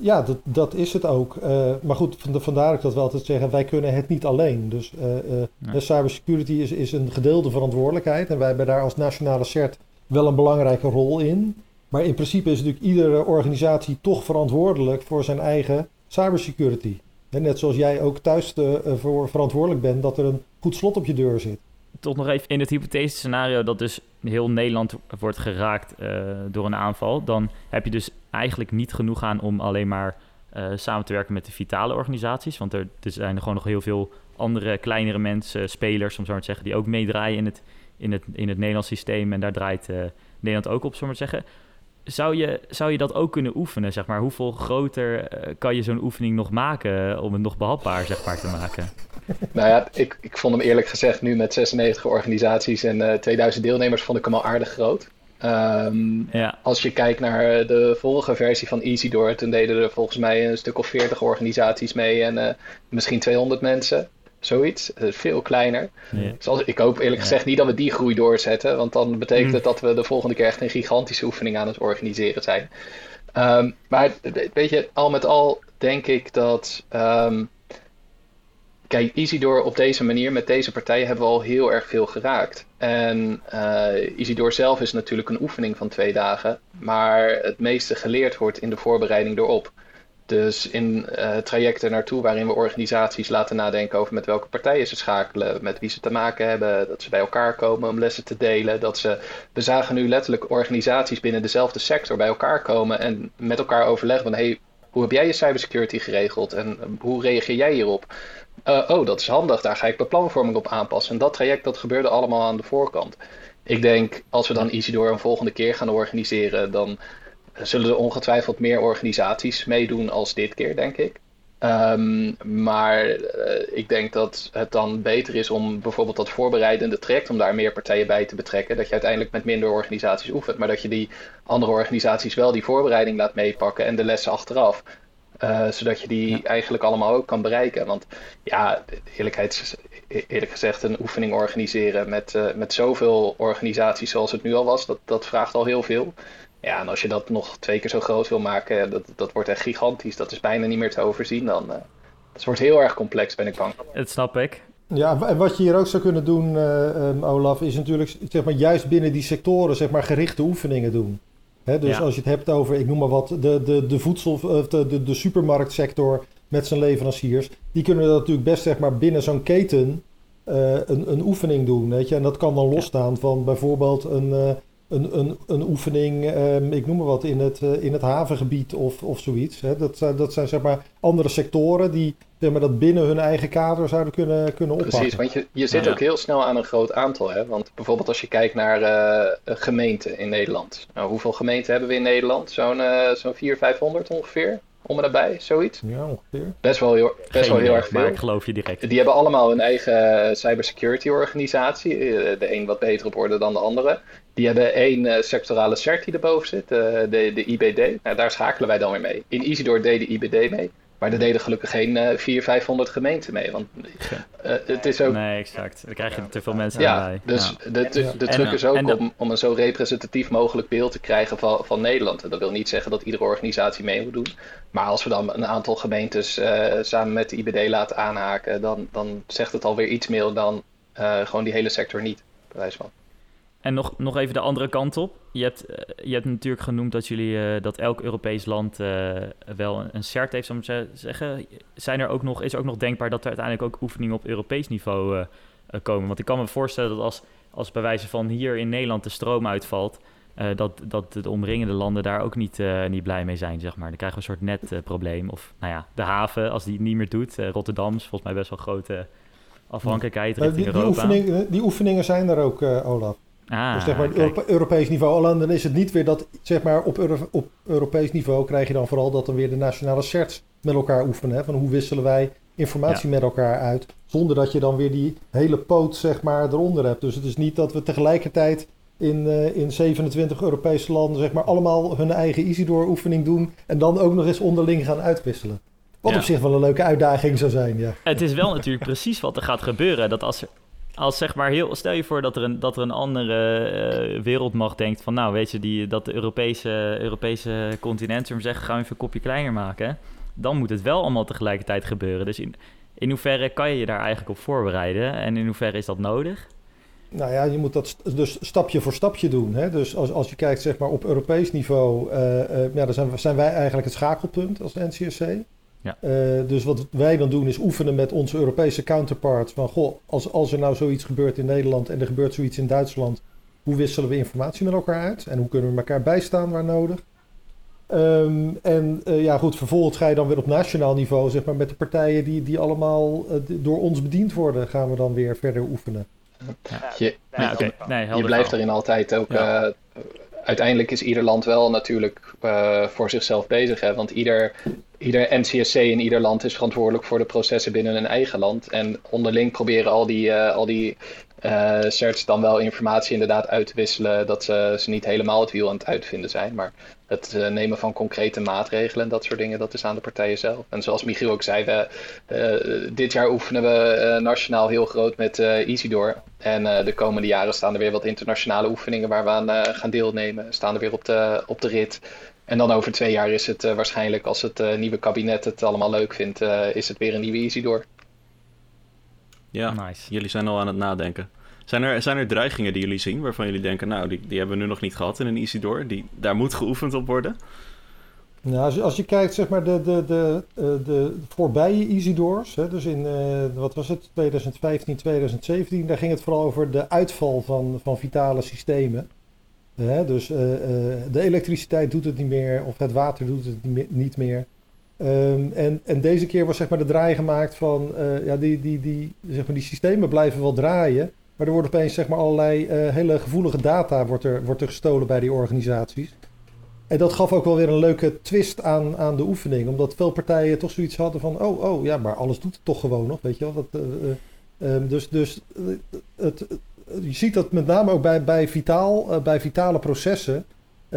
Ja, dat, dat is het ook. Uh, maar goed, vandaar dat ik dat wel altijd zeggen, wij kunnen het niet alleen. Dus uh, cybersecurity is, is een gedeelde verantwoordelijkheid. En wij hebben daar als nationale CERT wel een belangrijke rol in. Maar in principe is natuurlijk iedere organisatie toch verantwoordelijk voor zijn eigen cybersecurity. En net zoals jij ook thuis voor verantwoordelijk bent dat er een goed slot op je deur zit toch nog even in het hypothetische scenario dat dus heel Nederland wordt geraakt uh, door een aanval, dan heb je dus eigenlijk niet genoeg aan om alleen maar uh, samen te werken met de vitale organisaties. Want er, er zijn er gewoon nog heel veel andere kleinere mensen, spelers, om zo maar te zeggen, die ook meedraaien in het, in het, in het Nederlands systeem. En daar draait uh, Nederland ook op, zo maar te zeggen. Zou je, zou je dat ook kunnen oefenen, zeg maar? Hoeveel groter kan je zo'n oefening nog maken om het nog behapbaar, zeg maar, te maken? nou ja, ik, ik vond hem eerlijk gezegd nu met 96 organisaties en uh, eh, 2000 deelnemers vond ik hem al aardig groot. Um, ja. Als je kijkt naar de vorige versie van EasyDoor, toen deden er volgens mij een stuk of 40 organisaties mee en uh, misschien 200 mensen. Zoiets, uh, veel kleiner. Ja. Dus ik hoop eerlijk gezegd niet dat we die groei doorzetten, want dan betekent mm. het dat we de volgende keer echt een gigantische oefening aan het organiseren zijn. Um, maar weet je, al met al denk ik dat um, kijk, Isidor op deze manier, met deze partijen, hebben we al heel erg veel geraakt. En uh, Isidor zelf is natuurlijk een oefening van twee dagen, maar het meeste geleerd wordt in de voorbereiding erop. Dus in uh, trajecten naartoe waarin we organisaties laten nadenken over met welke partijen ze schakelen, met wie ze te maken hebben, dat ze bij elkaar komen om lessen te delen. Dat ze, we zagen nu letterlijk organisaties binnen dezelfde sector bij elkaar komen en met elkaar overleggen van hey, hoe heb jij je cybersecurity geregeld en hoe reageer jij hierop? Uh, oh, dat is handig, daar ga ik mijn planvorming op aanpassen. En dat traject dat gebeurde allemaal aan de voorkant. Ik denk, als we dan Isidor een volgende keer gaan organiseren, dan zullen er ongetwijfeld meer organisaties meedoen als dit keer, denk ik. Um, maar uh, ik denk dat het dan beter is om bijvoorbeeld dat voorbereidende traject, om daar meer partijen bij te betrekken. Dat je uiteindelijk met minder organisaties oefent, maar dat je die andere organisaties wel die voorbereiding laat meepakken en de lessen achteraf. Uh, zodat je die eigenlijk allemaal ook kan bereiken. Want ja, eerlijkheid, eerlijk gezegd, een oefening organiseren met, uh, met zoveel organisaties zoals het nu al was, dat, dat vraagt al heel veel. Ja, en als je dat nog twee keer zo groot wil maken, dat, dat wordt echt gigantisch. Dat is bijna niet meer te overzien. Dan, uh, het wordt heel erg complex, ben ik bang. Dat snap ik. Ja, en wat je hier ook zou kunnen doen, um, Olaf, is natuurlijk zeg maar, juist binnen die sectoren zeg maar, gerichte oefeningen doen dus als je het hebt over, ik noem maar wat, de, de, de voedsel, de, de, de supermarktsector met zijn leveranciers, die kunnen dat natuurlijk best zeg maar binnen zo'n keten uh, een, een oefening doen. Weet je? En dat kan dan losstaan van bijvoorbeeld een, uh, een, een, een oefening, um, ik noem maar wat, in het, uh, in het havengebied of, of zoiets. Hè? Dat, zijn, dat zijn zeg maar andere sectoren die zeg maar, dat binnen hun eigen kader zouden kunnen, kunnen oppakken. Precies, want je, je zit ook heel snel aan een groot aantal. Hè? Want bijvoorbeeld als je kijkt naar uh, gemeenten in Nederland. Nou, hoeveel gemeenten hebben we in Nederland? Zo'n uh, zo'n 400, 500 ongeveer? om en nabij, zoiets. Ja, ongeveer. Best wel heel, best wel heel erg veel. Maar ik geloof je direct. Die hebben allemaal een eigen cybersecurity organisatie. De een wat beter op orde dan de andere. Die hebben één uh, sectorale CERT die erboven zit, uh, de, de IBD. Nou, daar schakelen wij dan weer mee. In Isidor deed de IBD mee. Maar er deden gelukkig geen uh, 400, 500 gemeenten mee. Want uh, het is ook... Nee, exact. Dan krijg je te veel mensen ja, bij. Dus ja. de, de, de truc is ook om, om een zo representatief mogelijk beeld te krijgen van, van Nederland. En dat wil niet zeggen dat iedere organisatie mee moet doen. Maar als we dan een aantal gemeentes uh, samen met de IBD laten aanhaken... dan, dan zegt het alweer iets meer dan uh, gewoon die hele sector niet, bij wijze van. En nog, nog even de andere kant op. Je hebt, je hebt natuurlijk genoemd dat jullie dat elk Europees land wel een, een CERT heeft, zou ik zeggen. Zijn er ook nog, is er ook nog denkbaar dat er uiteindelijk ook oefeningen op Europees niveau komen? Want ik kan me voorstellen dat als, als bij wijze van hier in Nederland de stroom uitvalt, dat, dat de omringende landen daar ook niet, niet blij mee zijn, zeg maar. Dan krijgen we een soort netprobleem. of nou ja, de haven, als die het niet meer doet. Rotterdam is volgens mij best wel grote afhankelijkheid richting die, Europa. Die oefeningen, die oefeningen zijn er ook, Olaf. Ah, dus zeg maar Euro Europees niveau. Alleen dan is het niet weer dat, zeg maar, op, Euro op Europees niveau krijg je dan vooral dat dan weer de nationale certs met elkaar oefenen. Hè? Van hoe wisselen wij informatie ja. met elkaar uit, zonder dat je dan weer die hele poot, zeg maar, eronder hebt. Dus het is niet dat we tegelijkertijd in, uh, in 27 Europese landen zeg maar, allemaal hun eigen Isidor-oefening doen. En dan ook nog eens onderling gaan uitwisselen. Wat ja. op zich wel een leuke uitdaging zou zijn, ja. Het is wel natuurlijk precies wat er gaat gebeuren. Dat als, er, als zeg maar heel... Stel je voor dat er een, dat er een andere uh, wereldmacht denkt van... Nou, weet je, die, dat de Europese, Europese continent, zullen zeggen... gaan we even een kopje kleiner maken. Dan moet het wel allemaal tegelijkertijd gebeuren. Dus in, in hoeverre kan je je daar eigenlijk op voorbereiden? En in hoeverre is dat nodig? Nou ja, je moet dat dus stapje voor stapje doen. Hè? Dus als, als je kijkt zeg maar, op Europees niveau, uh, uh, ja, dan zijn, zijn, wij eigenlijk het schakelpunt als NCSC. Ja. Uh, dus wat wij dan doen is oefenen met onze Europese counterparts. Van goh, als, als er nou zoiets gebeurt in Nederland en er gebeurt zoiets in Duitsland, hoe wisselen we informatie met elkaar uit? En hoe kunnen we elkaar bijstaan waar nodig? Um, en ja, goed, vervolgens ga je dan weer op nationaal niveau, zeg maar, met de partijen die, die allemaal door ons bediend worden, gaan we dan weer verder oefenen. Ja. Je, ja, okay. nee, je blijft erin altijd ook. Ja. Uh, uiteindelijk is ieder land wel natuurlijk uh, voor zichzelf bezig. Hè? Want ieder, ieder NCSC in ieder land is verantwoordelijk voor de processen binnen een eigen land. En onderling proberen al die, uh, al die uh, certs dan wel informatie inderdaad uit te wisselen. Dat ze, ze niet helemaal het wiel aan het uitvinden zijn. Maar het uh, nemen van concrete maatregelen en dat soort dingen, dat is aan de partijen zelf. En zoals Michiel ook zei, we, uh, dit jaar oefenen we nationaal heel groot met Isidor. En de komende jaren staan er weer wat internationale oefeningen waar we aan gaan deelnemen. Staan er weer op de, op de rit. En dan over twee jaar is het waarschijnlijk, als het nieuwe kabinet het allemaal leuk vindt, is het weer een nieuwe Isidor. Ja, nice. jullie zijn al aan het nadenken. Zijn er, zijn er dreigingen die jullie zien waarvan jullie denken, nou, die, die hebben we nu nog niet gehad in een Isidor? Die, daar moet geoefend op worden? Nou, als je, als je kijkt, zeg maar, de, de, de, de voorbije Isidors, hè, dus in, uh, wat was het, 2015, 2017, daar ging het vooral over de uitval van, van vitale systemen. Uh, dus uh, de elektriciteit doet het niet meer, of het water doet het niet meer. Um, en, en deze keer was zeg maar de draai gemaakt van, ja, die, die, die, zeg maar, die systemen blijven wel draaien, maar er wordt opeens zeg maar, allerlei uh, hele gevoelige data wordt er, wordt er gestolen bij die organisaties. En dat gaf ook wel weer een leuke twist aan, aan de oefening. Omdat veel partijen toch zoiets hadden van... oh, oh, ja, maar alles doet het toch gewoon nog, weet je wel. Dat, uh, uh, dus dus het, je ziet dat met name ook bij, bij, vitaal, bij vitale processen...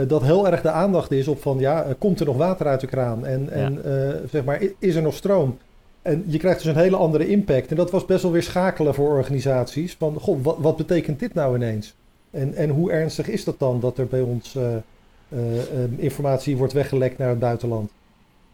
dat heel erg de aandacht is op van... ja, komt er nog water uit de kraan? En, en ja. zeg maar, is er nog stroom? En je krijgt dus een hele andere impact. En dat was best wel weer schakelen voor organisaties. Van, goh, wat, wat betekent dit nou ineens? En, en hoe ernstig is dat dan dat er bij ons uh, uh, informatie wordt weggelekt naar het buitenland?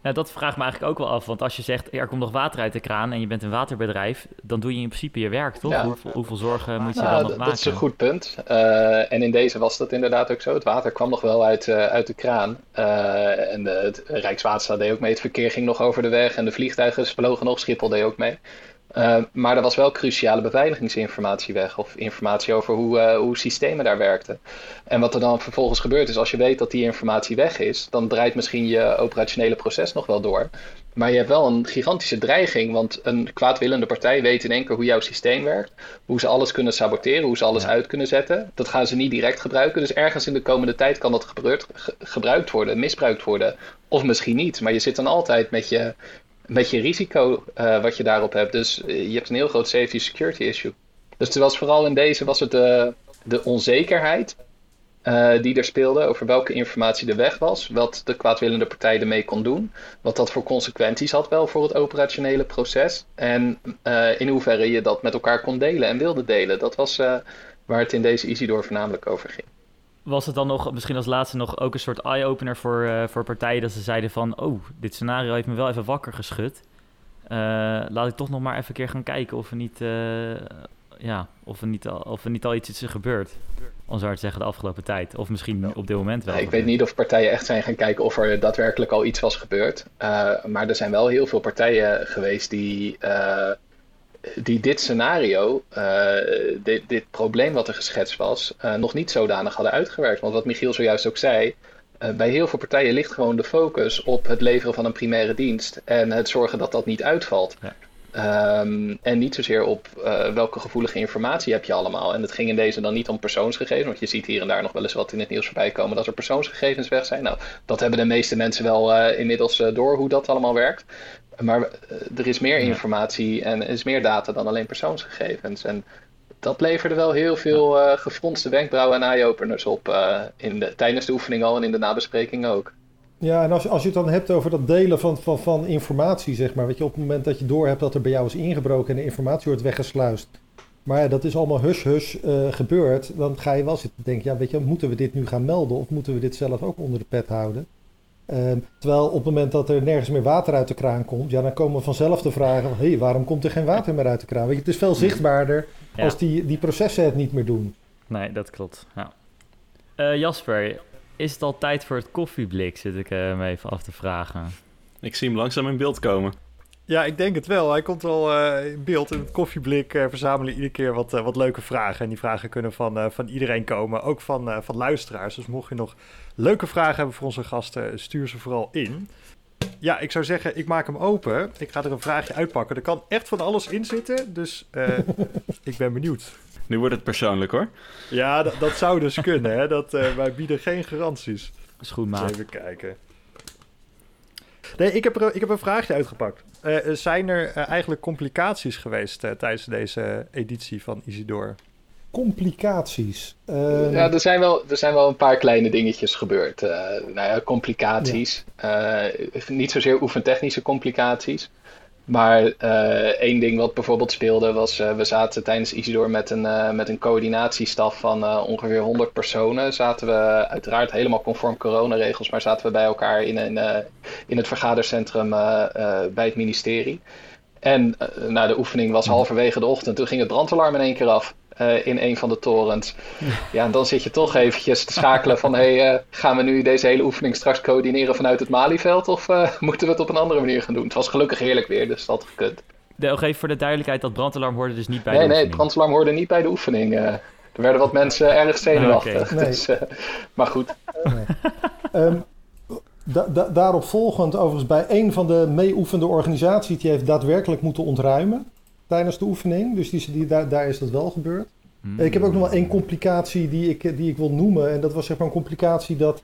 Nou, dat vraagt me eigenlijk ook wel af. Want als je zegt, er komt nog water uit de kraan en je bent een waterbedrijf, dan doe je in principe je werk, toch? Ja. Hoeveel, hoeveel, zorgen moet je nou, dan nog maken? Dat is een goed punt. Uh, en in deze was dat inderdaad ook zo. Het water kwam nog wel uit, uh, uit de kraan. Uh, en de, het Rijkswaterstaat deed ook mee. Het verkeer ging nog over de weg en de vliegtuigen vlogen nog. Schiphol deed ook mee. Uh, maar er was wel cruciale beveiligingsinformatie weg. Of informatie over hoe, uh, hoe systemen daar werkten. En wat er dan vervolgens gebeurt is, als je weet dat die informatie weg is, dan draait misschien je operationele proces nog wel door. Maar je hebt wel een gigantische dreiging, want een kwaadwillende partij weet in één keer hoe jouw systeem werkt. Hoe ze alles kunnen saboteren, hoe ze alles ja. uit kunnen zetten. Dat gaan ze niet direct gebruiken. Dus ergens in de komende tijd kan dat gebruikt, ge gebruikt worden, misbruikt worden. Of misschien niet. Maar je zit dan altijd met je, met je risico uh, wat je daarop hebt. Dus uh, je hebt een heel groot safety security issue. Dus het was vooral in deze was het de, de onzekerheid uh, die er speelde over welke informatie er weg was, wat de kwaadwillende partij ermee kon doen, wat dat voor consequenties had wel voor het operationele proces en in hoeverre je dat met elkaar kon delen en wilde delen. Dat was waar het in deze Isidor voornamelijk over ging was het dan nog, misschien als laatste nog ook een soort eye-opener voor, uh, voor partijen dat ze zeiden van, oh, dit scenario heeft me wel even wakker geschud. Uh, laat ik toch nog maar even een keer gaan kijken of we niet, uh, ja, of, er niet al, of er niet al iets is gebeurd. Om zo te zeggen, de afgelopen tijd. Of misschien op dit moment wel. ik weet niet of partijen echt zijn gaan kijken of er daadwerkelijk al iets was gebeurd. maar er zijn wel heel veel partijen geweest die die dit scenario, uh, dit, dit, probleem wat er geschetst was, uh, nog niet zodanig hadden uitgewerkt. Want wat Michiel zojuist ook zei, uh, bij heel veel partijen ligt gewoon de focus op het leveren van een primaire dienst en het zorgen dat dat niet uitvalt. Ja. Um, en niet zozeer op welke gevoelige informatie heb je allemaal. En het ging in deze dan niet om persoonsgegevens, want je ziet hier en daar nog wel eens wat in het nieuws voorbij komen dat er persoonsgegevens weg zijn. Nou, dat hebben de meeste mensen wel inmiddels door hoe dat allemaal werkt. Maar eh, er is meer informatie en er is meer data dan alleen persoonsgegevens. En dat leverde wel heel veel uh, gefronste wenkbrauwen en eye-openers op. Uh, in de, tijdens de oefening al en in de nabespreking ook. Ja, en als, als je het dan hebt over dat delen van, van, van informatie, zeg maar. Weet je, op het moment dat je doorhebt dat er bij jou is ingebroken en de informatie wordt weggesluist. Maar ja, dat is allemaal hush-hush uh, gebeurd. Dan ga je wel zitten denken, ja, weet je, moeten we dit nu gaan melden of moeten we dit zelf ook onder de pet houden? Ehm, terwijl op het moment dat er nergens meer water uit de kraan komt, ja, dan komen vanzelf de vragen: hé, hey, waarom komt er geen water meer uit de kraan? Weet je, het is veel zichtbaarder als die, die processen het niet meer doen. Nee, dat klopt. Ja. Uh, Jasper, is het al tijd voor het koffieblik? Zit ik uh, me even af te vragen. Ik zie hem langzaam in beeld komen. Ja, ik denk het wel. Hij komt wel uh, in beeld. In het koffieblik uh, verzamelen iedere keer wat, uh, wat leuke vragen. En die vragen kunnen van, van iedereen komen, ook van, van luisteraars. Dus mocht je nog leuke vragen hebben voor onze gasten, stuur ze vooral in. Ja, ik zou zeggen, ik maak hem open. Ik ga er een vraagje uitpakken. Er kan echt van alles in zitten, dus ik ben benieuwd. Nu wordt het persoonlijk hoor. Ja, dat zou dus kunnen. Hè? Dat, wij bieden geen garanties. Is goed, maat. Even kijken. Nee, ik heb, er, ik heb een vraagje uitgepakt. Uh, zijn er uh, eigenlijk complicaties geweest uh, tijdens deze editie van Isidor? Complicaties? Ehm, ja, er zijn, wel, er zijn wel een paar kleine dingetjes gebeurd. nou ja, complicaties. Ja. niet zozeer oefentechnische complicaties. Maar uh, één ding wat bijvoorbeeld speelde was, uh, we zaten tijdens Isidor met een, uh, met een coördinatiestaf van ongeveer 100 personen. Zaten we uiteraard helemaal conform coronaregels, maar zaten we bij elkaar in, een, in het vergadercentrum bij het ministerie. En nou, de oefening was halverwege de ochtend, toen ging het brandalarm in één keer af. Uh, in een van de torens. Ja, en dan zit je toch eventjes te schakelen van... hey, uh, gaan we nu deze hele oefening straks coördineren vanuit het Malieveld... of uh, moeten we het op een andere manier gaan doen? Het was gelukkig heerlijk weer, dus dat gekund. De, nog even voor de duidelijkheid, dat brandalarm hoorde dus niet bij nee, de oefening? Nee, brandalarm hoorde niet bij de oefening. er werden wat mensen erg zenuwachtig. Okay. Dus, maar goed. Nee. um, da da daarop volgend, overigens bij een van de meeoefende organisaties... die heeft daadwerkelijk moeten ontruimen tijdens de oefening. Dus die, die, daar, daar is dat wel gebeurd. Hmm. Ik heb ook nog wel één complicatie die ik, die ik wil noemen. En dat was zeg maar een complicatie dat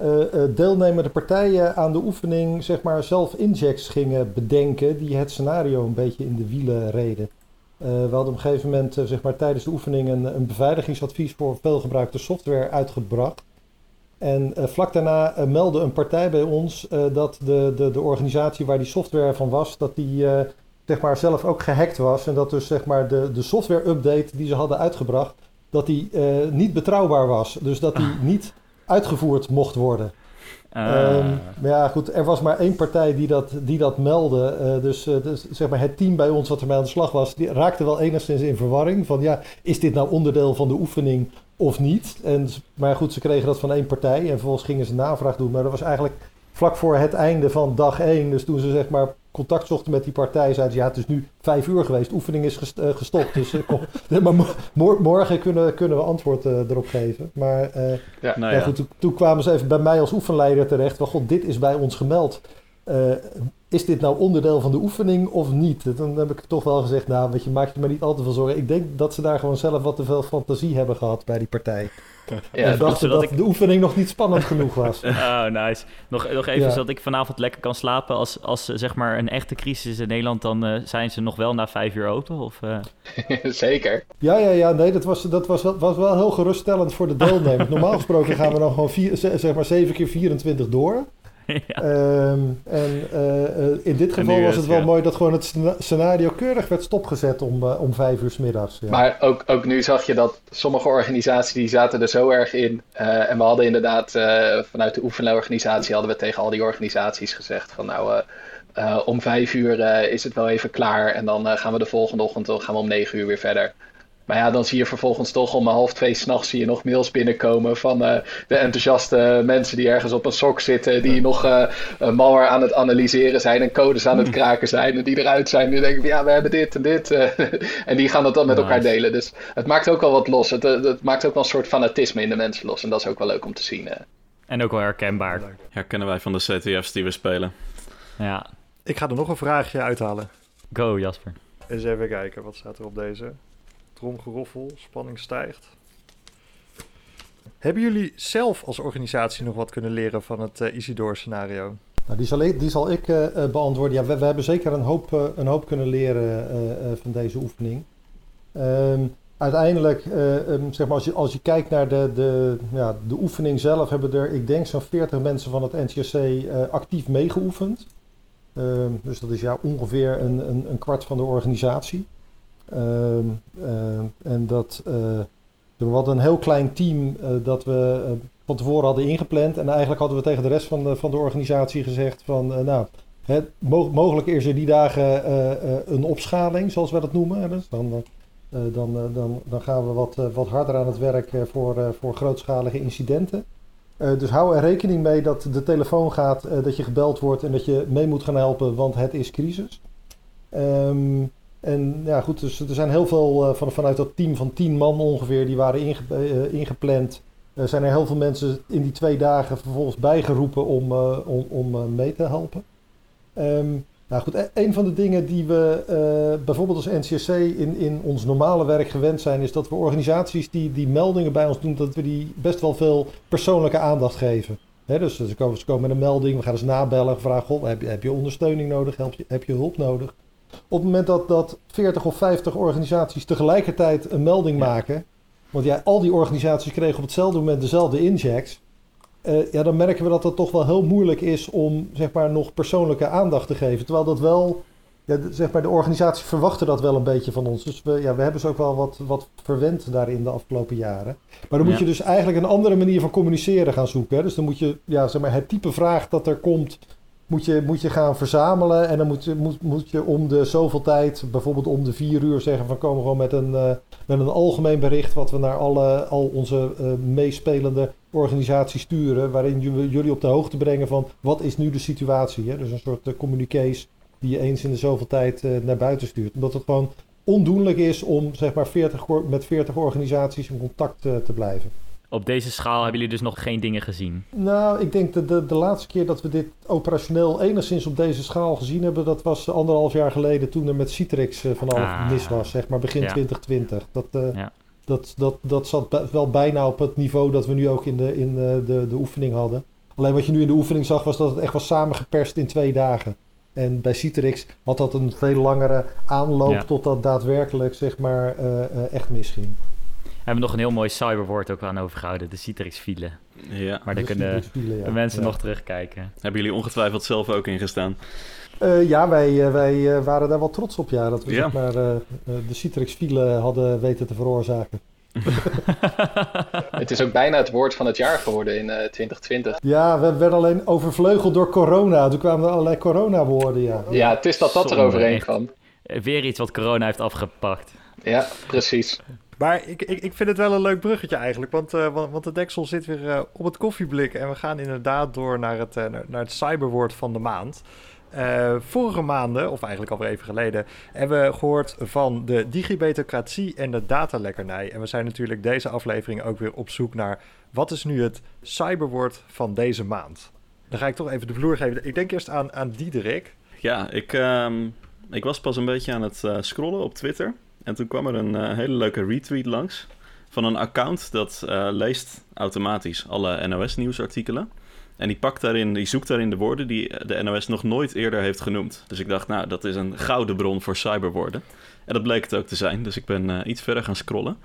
uh, deelnemende partijen aan de oefening zeg maar zelf injects gingen bedenken die het scenario een beetje in de wielen reden. Uh, we hadden op een gegeven moment zeg maar, tijdens de oefening een, een beveiligingsadvies voor veelgebruikte software uitgebracht. En vlak daarna meldde een partij bij ons dat de, de, de organisatie waar die software van was, dat die zeg maar, zelf ook gehackt was. En dat dus zeg maar, de, de software-update die ze hadden uitgebracht, dat die uh, niet betrouwbaar was. Dus dat die niet uitgevoerd mocht worden. Uh. Um, maar ja, goed, er was maar één partij die dat, die dat meldde. Uh, dus, uh, dus, zeg maar het team bij ons wat ermee aan de slag was, die raakte wel enigszins in verwarring. Van ja, is dit nou onderdeel van de oefening of niet? En, maar goed, ze kregen dat van één partij en vervolgens gingen ze navraag doen. Maar dat was eigenlijk vlak voor het einde van dag één. Dus toen ze zeg maar contact zochten met die partij, zeiden ze ja, het is nu vijf uur geweest, oefening is uh, gestopt. Dus uh, maar morgen kunnen, kunnen we antwoord uh, erop geven. Maar ja, nou ja. Goed, toen, toen, kwamen ze even bij mij als oefenleider terecht. Van god, dit is bij ons gemeld. is dit nou onderdeel van de oefening of niet? Dan heb ik toch wel gezegd, nou, weet je, maak je maar niet al te veel zorgen. Ik denk dat ze daar gewoon zelf wat te veel fantasie hebben gehad bij die partij. Ja, en dachten dat ik... de oefening nog niet spannend genoeg was. oh, nice. Nog, nog even zodat ik vanavond lekker kan slapen. Als, als zeg maar een echte crisis is in Nederland, dan uh, zijn ze nog wel na vijf uur open? Of, uh... Zeker. Ja, ja, ja. Nee, dat was, dat was, wel, was wel heel geruststellend voor de deelnemers. Normaal gesproken gaan we dan gewoon vier, zeg maar 7 keer 24 door. Ja. Um, en uh, in dit geval was het wel mooi dat gewoon het scenario keurig werd stopgezet om, uh, om vijf uur s middags. Ja. Maar ook, ook nu zag je dat sommige organisaties die zaten er zo erg in. Uh, en we hadden inderdaad vanuit de oefenorganisatie hadden we tegen al die organisaties gezegd van nou om vijf uur is het wel even klaar. En dan gaan we de volgende ochtend gaan we om negen uur weer verder. Maar ja, dan zie je vervolgens toch om half twee s'nachts zie je nog mails binnenkomen van uh, de enthousiaste mensen die ergens op een sok zitten, die nog uh, malware aan het analyseren zijn en codes aan het hmm. kraken zijn en die eruit zijn. Die denken van ja, we hebben dit en dit. en die gaan dat dan met elkaar delen. Dus het maakt ook wel wat los. Het, het, maakt ook wel een soort fanatisme in de mensen los. En dat is ook wel leuk om te zien. En ook wel herkenbaar. Herkennen wij van de CTF's die we spelen. Ja. Ik ga er nog een vraagje uithalen. Go, Jasper. Eens even kijken, wat staat er op deze? Tromgeroffel, spanning stijgt. Hebben jullie zelf als organisatie nog wat kunnen leren van het uh, Isidore-scenario? Nou, die, zal ik, die zal ik uh, beantwoorden. Ja, we, we, hebben zeker een hoop, uh, een hoop kunnen leren van deze oefening. Um, uiteindelijk, um, zeg maar, als je, als je kijkt naar de, de, ja, de oefening zelf, hebben er, ik denk, zo'n 40 mensen van het NCSC actief meegeoefend. Um, dus dat is ja ongeveer een, een, een kwart van de organisatie. Ehm, eh, en dat uh, we hadden een heel klein team uh, dat we van tevoren hadden ingepland. En eigenlijk hadden we tegen de rest van de, van de organisatie gezegd van nou, het, mo mogelijk is er die dagen een opschaling, zoals we dat noemen. Dus dan, dan, dan, dan gaan we wat, wat harder aan het werk voor, voor grootschalige incidenten. dus hou er rekening mee dat de telefoon gaat, dat je gebeld wordt en dat je mee moet gaan helpen, want het is crisis. Um, en ja, goed, dus er zijn heel veel uh, van, vanuit dat team van tien man ongeveer, die waren inge, uh, ingepland. Er zijn er heel veel mensen in die twee dagen vervolgens bijgeroepen om, om, om mee te helpen. Um, nou goed, e-, een van de dingen die we bijvoorbeeld als NCSC in, in ons normale werk gewend zijn, is dat we organisaties die, die meldingen bij ons doen, dat we die best wel veel persoonlijke aandacht geven. Dus ze komen, ze komen met een melding, we gaan eens nabellen, vragen, heb, je, heb je ondersteuning nodig, heb je, heb je hulp nodig? Op het moment dat, dat 40 of 50 organisaties tegelijkertijd een melding maken. Want ja, al die organisaties kregen op hetzelfde moment dezelfde injects. Uh, ja, dan merken we dat het toch wel heel moeilijk is om zeg maar, nog persoonlijke aandacht te geven. Terwijl dat wel, ja, zeg maar, de organisaties verwachten dat wel een beetje van ons. Dus we, ja, we hebben ze ook wel wat, wat verwend daarin de afgelopen jaren. Maar dan moet je dus eigenlijk een andere manier van communiceren gaan zoeken. Hè? Dus dan moet je ja, zeg maar, het type vraag dat er komt moet je, moet je gaan verzamelen. En dan moet je, moet, moet je om de zoveel tijd, bijvoorbeeld om de vier uur, zeggen van komen gewoon met een, uh, met een algemeen bericht. Wat we naar alle, al onze uh, meespelende organisaties sturen. Waarin jullie op de hoogte brengen van wat is nu de situatie. Hè? Dus een soort uh, communiqués die je eens in de zoveel tijd naar buiten stuurt. Omdat het gewoon ondoenlijk is om zeg maar 40, met 40 organisaties in contact te blijven op deze schaal hebben jullie dus nog geen dingen gezien? Nou, ik denk dat de, de laatste keer dat we dit operationeel enigszins op deze schaal gezien hebben, dat was anderhalf jaar geleden toen er met Citrix uh, van alles ah, mis was, zeg maar begin 2020. Dat, uh, ja. dat, dat, dat zat wel bijna op het niveau dat we nu ook in, de, in de, de, de oefening hadden. Alleen wat je nu in de oefening zag, was dat het echt was samengeperst in twee dagen. En bij Citrix had dat een veel langere aanloop tot dat daadwerkelijk zeg maar, uh, echt misging hebben nog een heel mooi cyberwoord ook aan overgehouden. De Citrix-file. Ja. Maar daar kunnen de mensen nog terugkijken. Hebben jullie ongetwijfeld zelf ook ingestaan? Uh, ja, wij, uh, wij uh, waren daar wel trots op, ja. Dat we ja. zeg maar, de Citrix-file hadden weten te veroorzaken. het is ook bijna het woord van het jaar geworden in 2020. Ja, we werden alleen overvleugeld door corona. Toen kwamen er allerlei corona-woorden, ja. Ja, het is dat dat er overheen kwam. Weer iets wat corona heeft afgepakt. Ja, precies. Maar ik, ik, ik vind het wel een leuk bruggetje eigenlijk. Want, uh, want, de deksel zit weer uh, op het koffieblik. En we gaan inderdaad door naar het, uh, naar, het cyberwoord van de maand. vorige maanden, of eigenlijk alweer even geleden, hebben we gehoord van de digibetocratie en de datalekkernij. En we zijn natuurlijk deze aflevering ook weer op zoek naar wat is nu het cyberwoord van deze maand. Dan ga ik toch even de vloer geven. Ik denk eerst aan, aan Diederik. Ja, ik, um, ik was pas een beetje aan het scrollen op Twitter. En toen kwam er een uh, hele leuke retweet langs van een account dat uh, leest automatisch alle NOS-nieuwsartikelen. En die, pakt daarin, die zoekt daarin de woorden die de NOS nog nooit eerder heeft genoemd. Dus ik dacht, nou, dat is een gouden bron voor cyberwoorden. En dat bleek het ook te zijn, dus ik ben iets verder gaan scrollen.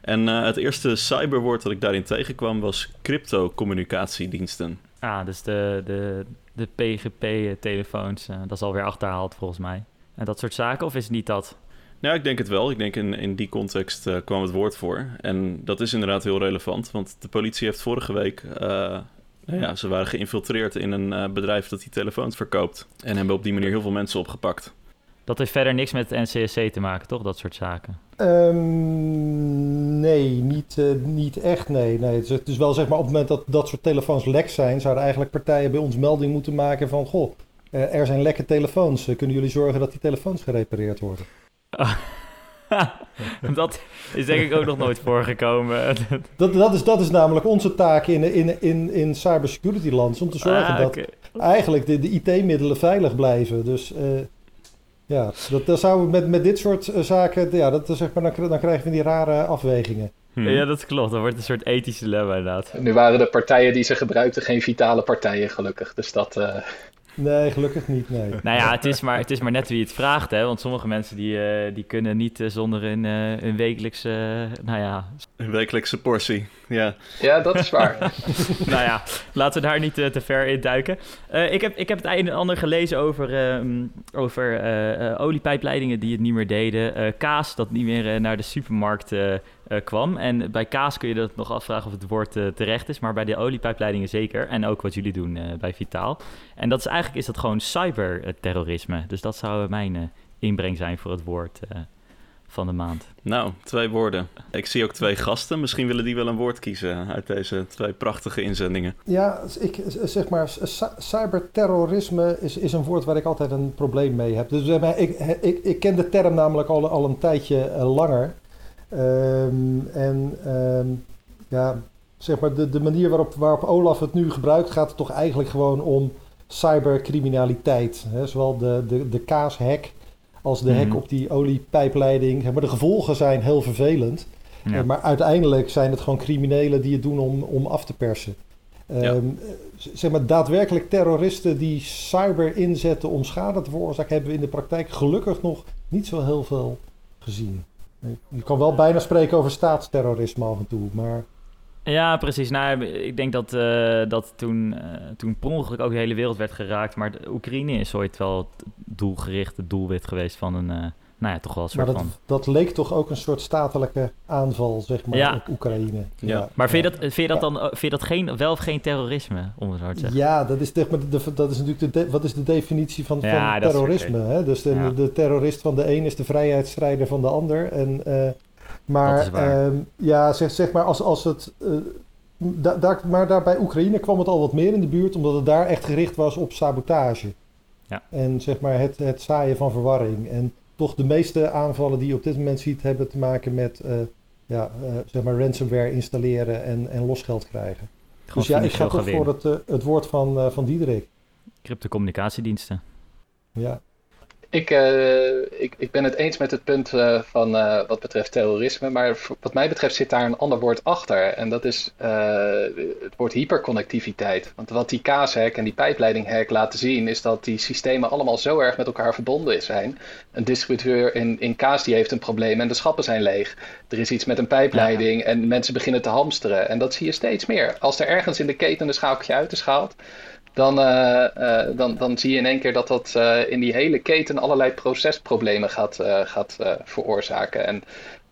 En het eerste cyberwoord dat ik daarin tegenkwam was crypto-communicatiediensten. Ah, dus de, de, de PGP-telefoons, dat is alweer achterhaald volgens mij. En dat soort zaken, of is niet dat? Ja, ik denk het wel. Ik denk in, in die context uh, kwam het woord voor. En dat is inderdaad heel relevant, want de politie heeft vorige week... Uh, nou ja, ze waren geïnfiltreerd in een uh, bedrijf dat die telefoons verkoopt. En hebben op die manier heel veel mensen opgepakt. Dat heeft verder niks met NCSC te maken, toch? Dat soort zaken. Um, nee, niet, uh, niet echt. Nee. nee. Het, is, het is wel zeg maar op het moment dat dat soort telefoons lek zijn, zouden eigenlijk partijen bij ons melding moeten maken van: Goh, uh, er zijn lekke telefoons. Kunnen jullie zorgen dat die telefoons gerepareerd worden? dat is denk ik ook nog nooit voorgekomen. dat, dat, is, dat is namelijk onze taak in, in, in, in cybersecurity lands. Om te zorgen ah, okay. dat eigenlijk de, de IT-middelen veilig blijven. Dus uh, ja, dat, dat zouden we met, met dit soort zaken... Ja, dat, zeg maar, dan, dan krijgen we die rare afwegingen. Hmm. Ja, dat klopt. Dat wordt een soort ethische dilemma inderdaad. Nu waren de partijen die ze gebruikten geen vitale partijen gelukkig. Dus dat... Uh... Nee, gelukkig niet, nee. Nou ja, het is maar, het is maar net wie het vraagt, hè. Want sommige mensen die, uh, die kunnen niet uh, zonder een, uh, een wekelijkse, nou ja... Een wekelijkse portie, ja. Ja, dat is waar. nou ja, laten we daar niet te ver in duiken. ik, heb, ik heb het een en ander gelezen over, ehm, over oliepijpleidingen die het niet meer deden. kaas dat niet meer naar de supermarkt uh, kwam. En bij kaas kun je dat nog afvragen of het woord uh, terecht is, maar bij de oliepijpleidingen zeker. En ook wat jullie doen uh, bij Vitaal. En dat is eigenlijk is dat gewoon cyberterrorisme. Dus dat zou mijn inbreng zijn voor het woord van de maand. Nou, twee woorden. Ik zie ook twee gasten. Misschien willen die wel een woord kiezen uit deze twee prachtige inzendingen. Ja, ik zeg maar, cyberterrorisme is, is een woord waar ik altijd een probleem mee heb. Dus ik, ik, ik ken de term namelijk al, al een tijdje langer. Um, en um, ja, zeg maar de, de manier waarop, waarop Olaf het nu gebruikt, gaat het toch eigenlijk gewoon om cybercriminaliteit. Hè? Zowel de, de, de kaashack als de hack mhm. op die oliepijpleiding. Maar de gevolgen zijn heel vervelend. Ja. Maar uiteindelijk zijn het gewoon criminelen die het doen om, om af te persen. Um, ja. Zeg maar, daadwerkelijk terroristen die cyber inzetten om schade te veroorzaken, hebben we in de praktijk gelukkig nog niet zo heel veel gezien. Je kan wel bijna spreken over staatsterrorisme af en toe, maar... Ja, precies. Nou, ik denk dat, uh, dat toen, uh, toen per ongeluk ook de hele wereld werd geraakt. Maar Oekraïne is ooit wel het doelgericht, het doelwit geweest van een, uh, nou ja, toch wel een soort maar dat, van... dat leek toch ook een soort statelijke aanval, zeg maar, ja. op Oekraïne. Ja. ja. Maar vind je dat, vind je dat dan vind je dat geen, wel of geen terrorisme, om het zo te zeggen? Ja, dat is, de, dat is natuurlijk de, wat is de definitie van, van terrorisme. Hè? Dus de, de, terrorist van de een is de vrijheidsstrijder van de ander. En, uh, maar uh, ja, zeg, zeg maar, als, als het... Uh, da, daar, maar daar bij Oekraïne kwam het al wat meer in de buurt, omdat het daar echt gericht was op sabotage. Ja. En zeg maar het, het zaaien van verwarring. En toch de meeste aanvallen die je op dit moment ziet, hebben te maken met uh, ja, uh, zeg maar ransomware installeren en, en losgeld krijgen. Gewoon dus ja, ik ga toch voor het, uh, het woord van, van Diederik. Cryptocommunicatiediensten. Ja, ik, uh, ik, ik ben het eens met het punt uh, van uh, wat betreft terrorisme, maar wat mij betreft zit daar een ander woord achter. En dat is het woord hyperconnectiviteit. Want wat die kaashack en die pijpleidinghack laten zien, is dat die systemen allemaal zo erg met elkaar verbonden zijn. Een distributeur in, in kaas die heeft een probleem en de schappen zijn leeg. Er is iets met een pijpleiding ja. en mensen beginnen te hamsteren. En dat zie je steeds meer. Als er ergens in de keten een schaaltje uit is gehaald, dan, uh, uh, dan, dan zie je in één keer dat dat uh, in die hele keten allerlei procesproblemen gaat, gaat veroorzaken. En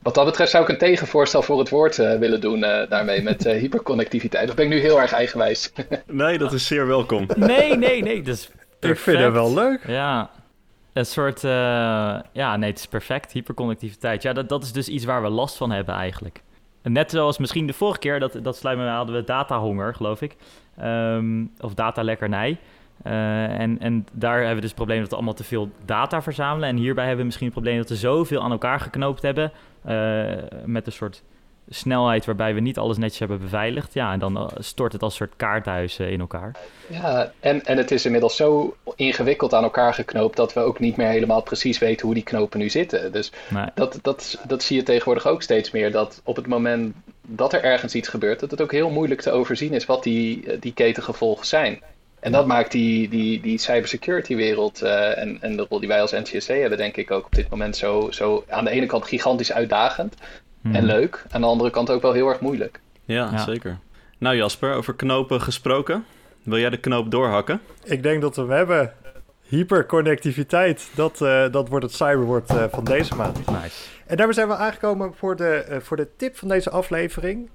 wat dat betreft zou ik een tegenvoorstel voor het woord willen doen daarmee met hyperconnectiviteit. Of ben ik nu heel erg eigenwijs? nee, dat is zeer welkom. nee, nee, nee. Dat is ik vind het wel leuk. Ja, een soort, ja, nee, het is perfect. Hyperconnectiviteit. Ja, dat, dat is dus iets waar we last van hebben eigenlijk. Net zoals misschien de vorige keer, dat, dat sluit me hadden we datahonger, geloof ik. Um, of datalekkernij. Uh, en, en daar hebben we dus het probleem dat we allemaal te veel data verzamelen. En hierbij hebben we misschien het probleem dat we zoveel aan elkaar geknoopt hebben. Uh, met een soort snelheid waarbij we niet alles netjes hebben beveiligd. Ja, en dan eh, stort het als een soort kaarthuis in elkaar. Ja, en, en het is inmiddels zo ingewikkeld aan elkaar geknoopt dat we ook niet meer helemaal precies weten hoe die knopen nu zitten. Dus nee. dat, dat, dat zie je tegenwoordig ook steeds meer. Dat op het moment dat er ergens iets gebeurt, dat het ook heel moeilijk te overzien is wat die, die ketengevolgen zijn. En dat maakt die, die, die cybersecurity wereld uh, en, en de rol die wij als NCSC hebben, denk ik ook op dit moment zo, zo aan de ene kant gigantisch uitdagend hmm. en leuk. Aan de andere kant ook wel heel erg moeilijk. Ja, ja, zeker. Nou Jasper, over knopen gesproken. Wil jij de knoop doorhakken? Ik denk dat we, we hebben Hyperconnectiviteit, dat, uh, dat wordt het cyberwoord uh, van deze maand. Nice. En daarmee zijn we aangekomen voor de, uh, voor de tip van deze aflevering.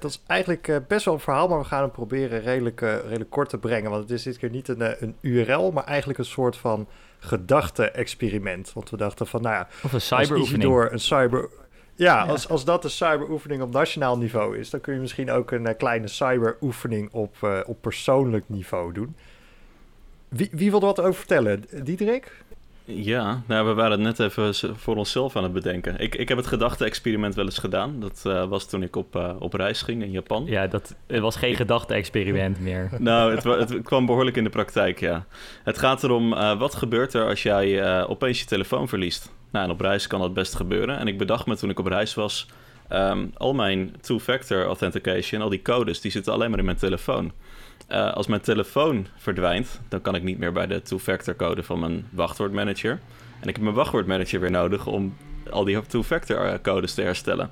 dat is eigenlijk best wel een verhaal, maar we gaan hem proberen redelijk, redelijk kort te brengen. Want het is dit keer niet een, een URL, maar eigenlijk een soort van gedachte-experiment. Want we dachten van, nou ja... Of een cyberoefening. door een cyber... Ja, ja, Als, als dat een cyberoefening op nationaal niveau is... dan kun je misschien ook een kleine cyberoefening op, op persoonlijk niveau doen. Wie, wie wil er wat over vertellen? Diederik? Ja, nou, we waren net even voor onszelf aan het bedenken. Ik, ik heb het gedachte-experiment wel eens gedaan. Dat uh, was toen ik op, uh, op reis ging in Japan. Ja, dat het was geen gedachte-experiment meer. nou, het, het, kwam behoorlijk in de praktijk, ja. Het gaat erom, uh, wat gebeurt er als jij opeens je telefoon verliest? Nou, en op reis kan dat best gebeuren. En ik bedacht me toen ik op reis was... Um, al mijn two-factor authentication, al die codes, die zitten alleen maar in mijn telefoon. Uh, als mijn telefoon verdwijnt, dan kan ik niet meer bij de two-factor code van mijn wachtwoordmanager. En ik heb mijn wachtwoordmanager weer nodig om al die two-factor eh, codes te herstellen.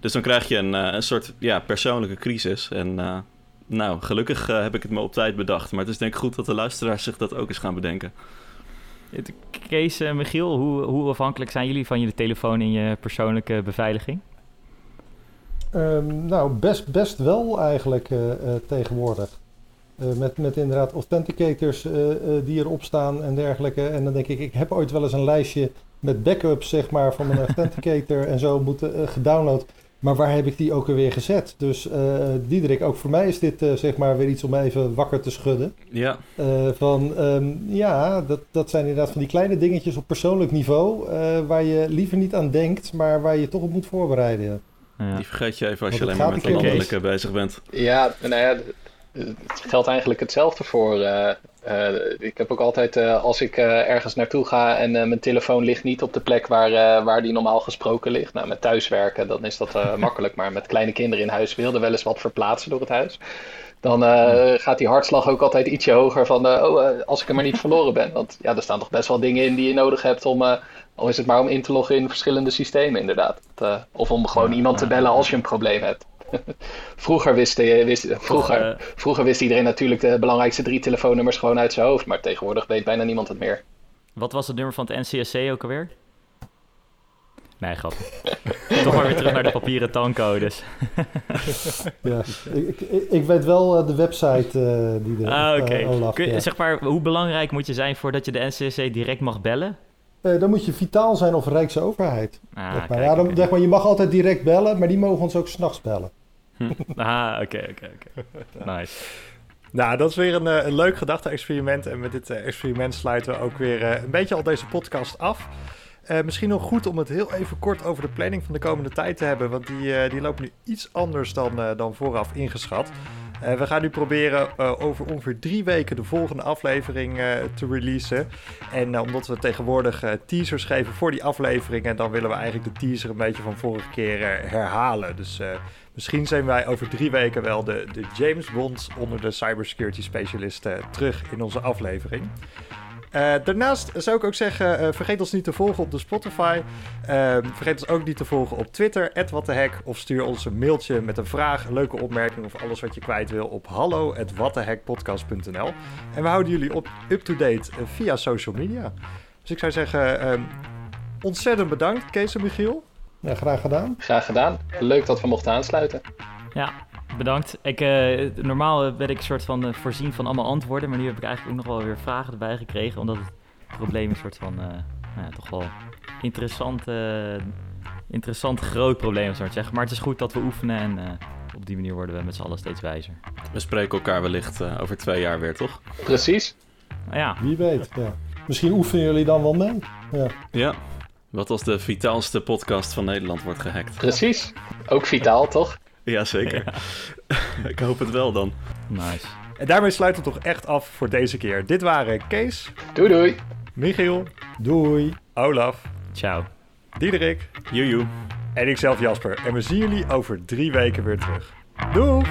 Dus dan krijg je een, uh, een soort ja, persoonlijke crisis. En uh, nou, gelukkig heb ik het me op tijd bedacht. Maar het is denk ik goed dat de luisteraars zich dat ook eens gaan bedenken. Kees, Michiel, hoe, hoe afhankelijk zijn jullie van je telefoon in je persoonlijke beveiliging? Um, nou, best, best wel eigenlijk tegenwoordig. Uh, met, met inderdaad authenticators uh, uh, die erop staan en dergelijke. En dan denk ik, ik heb ooit wel eens een lijstje met backups zeg maar, van mijn authenticator en zo moeten gedownload. Maar waar heb ik die ook weer gezet? Dus Diederik, ook voor mij is dit zeg maar weer iets om even wakker te schudden. Ja. van um, ja, dat, dat zijn inderdaad van die kleine dingetjes op persoonlijk niveau. waar je liever niet aan denkt, maar waar je toch op moet voorbereiden. Ja. Die vergeet je even als je alleen maar met de landelijke bezig bent. Ja, nou ja, het geldt eigenlijk hetzelfde voor. Uh, uh, ik heb ook altijd, uh, als ik ergens naartoe ga en mijn telefoon ligt niet op de plek waar, waar die normaal gesproken ligt. Nou, met thuiswerken, dan is dat makkelijk. Maar met kleine kinderen in huis wilde wel eens wat verplaatsen door het huis. Dan gaat die hartslag ook altijd ietsje hoger van, oh, als ik er maar niet verloren ben. Want ja, er staan toch best wel dingen in die je nodig hebt om, al is het maar om in te loggen in verschillende systemen inderdaad. of om gewoon iemand te bellen als je een probleem hebt. vroeger, wist, wist, vroeger, vroeger wist iedereen natuurlijk de belangrijkste drie telefoonnummers gewoon uit zijn hoofd. Maar tegenwoordig weet bijna niemand het meer. Wat was het nummer van het NCSC ook alweer? Nee, grap. Toch maar weer terug naar de papieren tankcodes. ja, ik, ik, ik, weet wel de website uh, die de Ah, oké. Okay. Uh, ja. Zeg maar, hoe belangrijk moet je zijn voordat je de NCSC direct mag bellen? Uh, dan moet je vitaal zijn of Rijksoverheid. Ah, maar. Ja, dan, zeg maar, je mag altijd direct bellen, maar die mogen ons ook s'nachts bellen. Ah, oké, oké, oké. Nice. Nou, dat is weer een, een leuk gedachte-experiment. En met dit experiment sluiten we ook weer een beetje al deze podcast af. Uh, misschien nog goed om het heel even kort over de planning van de komende tijd te hebben. Want die, uh, die loopt nu iets anders dan, uh, dan vooraf ingeschat. we gaan nu proberen over ongeveer drie weken de volgende aflevering te releasen. En omdat we tegenwoordig teasers geven voor die afleveringen, dan willen we eigenlijk de teaser een beetje van vorige keer herhalen. Dus misschien zijn wij over drie weken wel de, de James Bond onder de cybersecurity specialisten terug in onze aflevering. Uh, daarnaast zou ik ook zeggen, uh, vergeet ons niet te volgen op de Spotify. Uh, vergeet ons ook niet te volgen op Twitter, @wattehek, of stuur ons een mailtje met een vraag, leuke opmerking of alles wat je kwijt wil op hallo@wattehekpodcast.nl. En we houden jullie up-to-date eh, via social media. Dus ik zou zeggen, ehm, ontzettend bedankt Kees en Michiel. Ja, graag gedaan. Graag gedaan. Leuk dat we mochten aansluiten. Ja, bedankt. Ik, uh, normaal werd ik soort van uh, voorzien van allemaal antwoorden, maar nu heb ik eigenlijk ook nog wel weer vragen erbij gekregen, omdat het probleem een soort van, uh, nou ja, toch wel interessant, interessant groot probleem, zou ik zeggen. Maar het is goed dat we oefenen en op die manier worden we met z'n allen steeds wijzer. We spreken elkaar wellicht over twee jaar weer, toch? Precies. Ja. Wie weet, ja. Misschien oefenen jullie dan wel mee. Ja. ja. Wat als de vitaalste podcast van Nederland wordt gehackt? Precies. Ook vitaal, toch? Jazeker. Ja. ik hoop het wel dan. Nice. En daarmee sluiten we toch echt af voor deze keer. Dit waren Kees. Doei doei. Michiel. Doei. Olaf. Ciao. Diederik. Joejoe. En ikzelf Jasper. En we zien jullie over drie weken weer terug. Doei!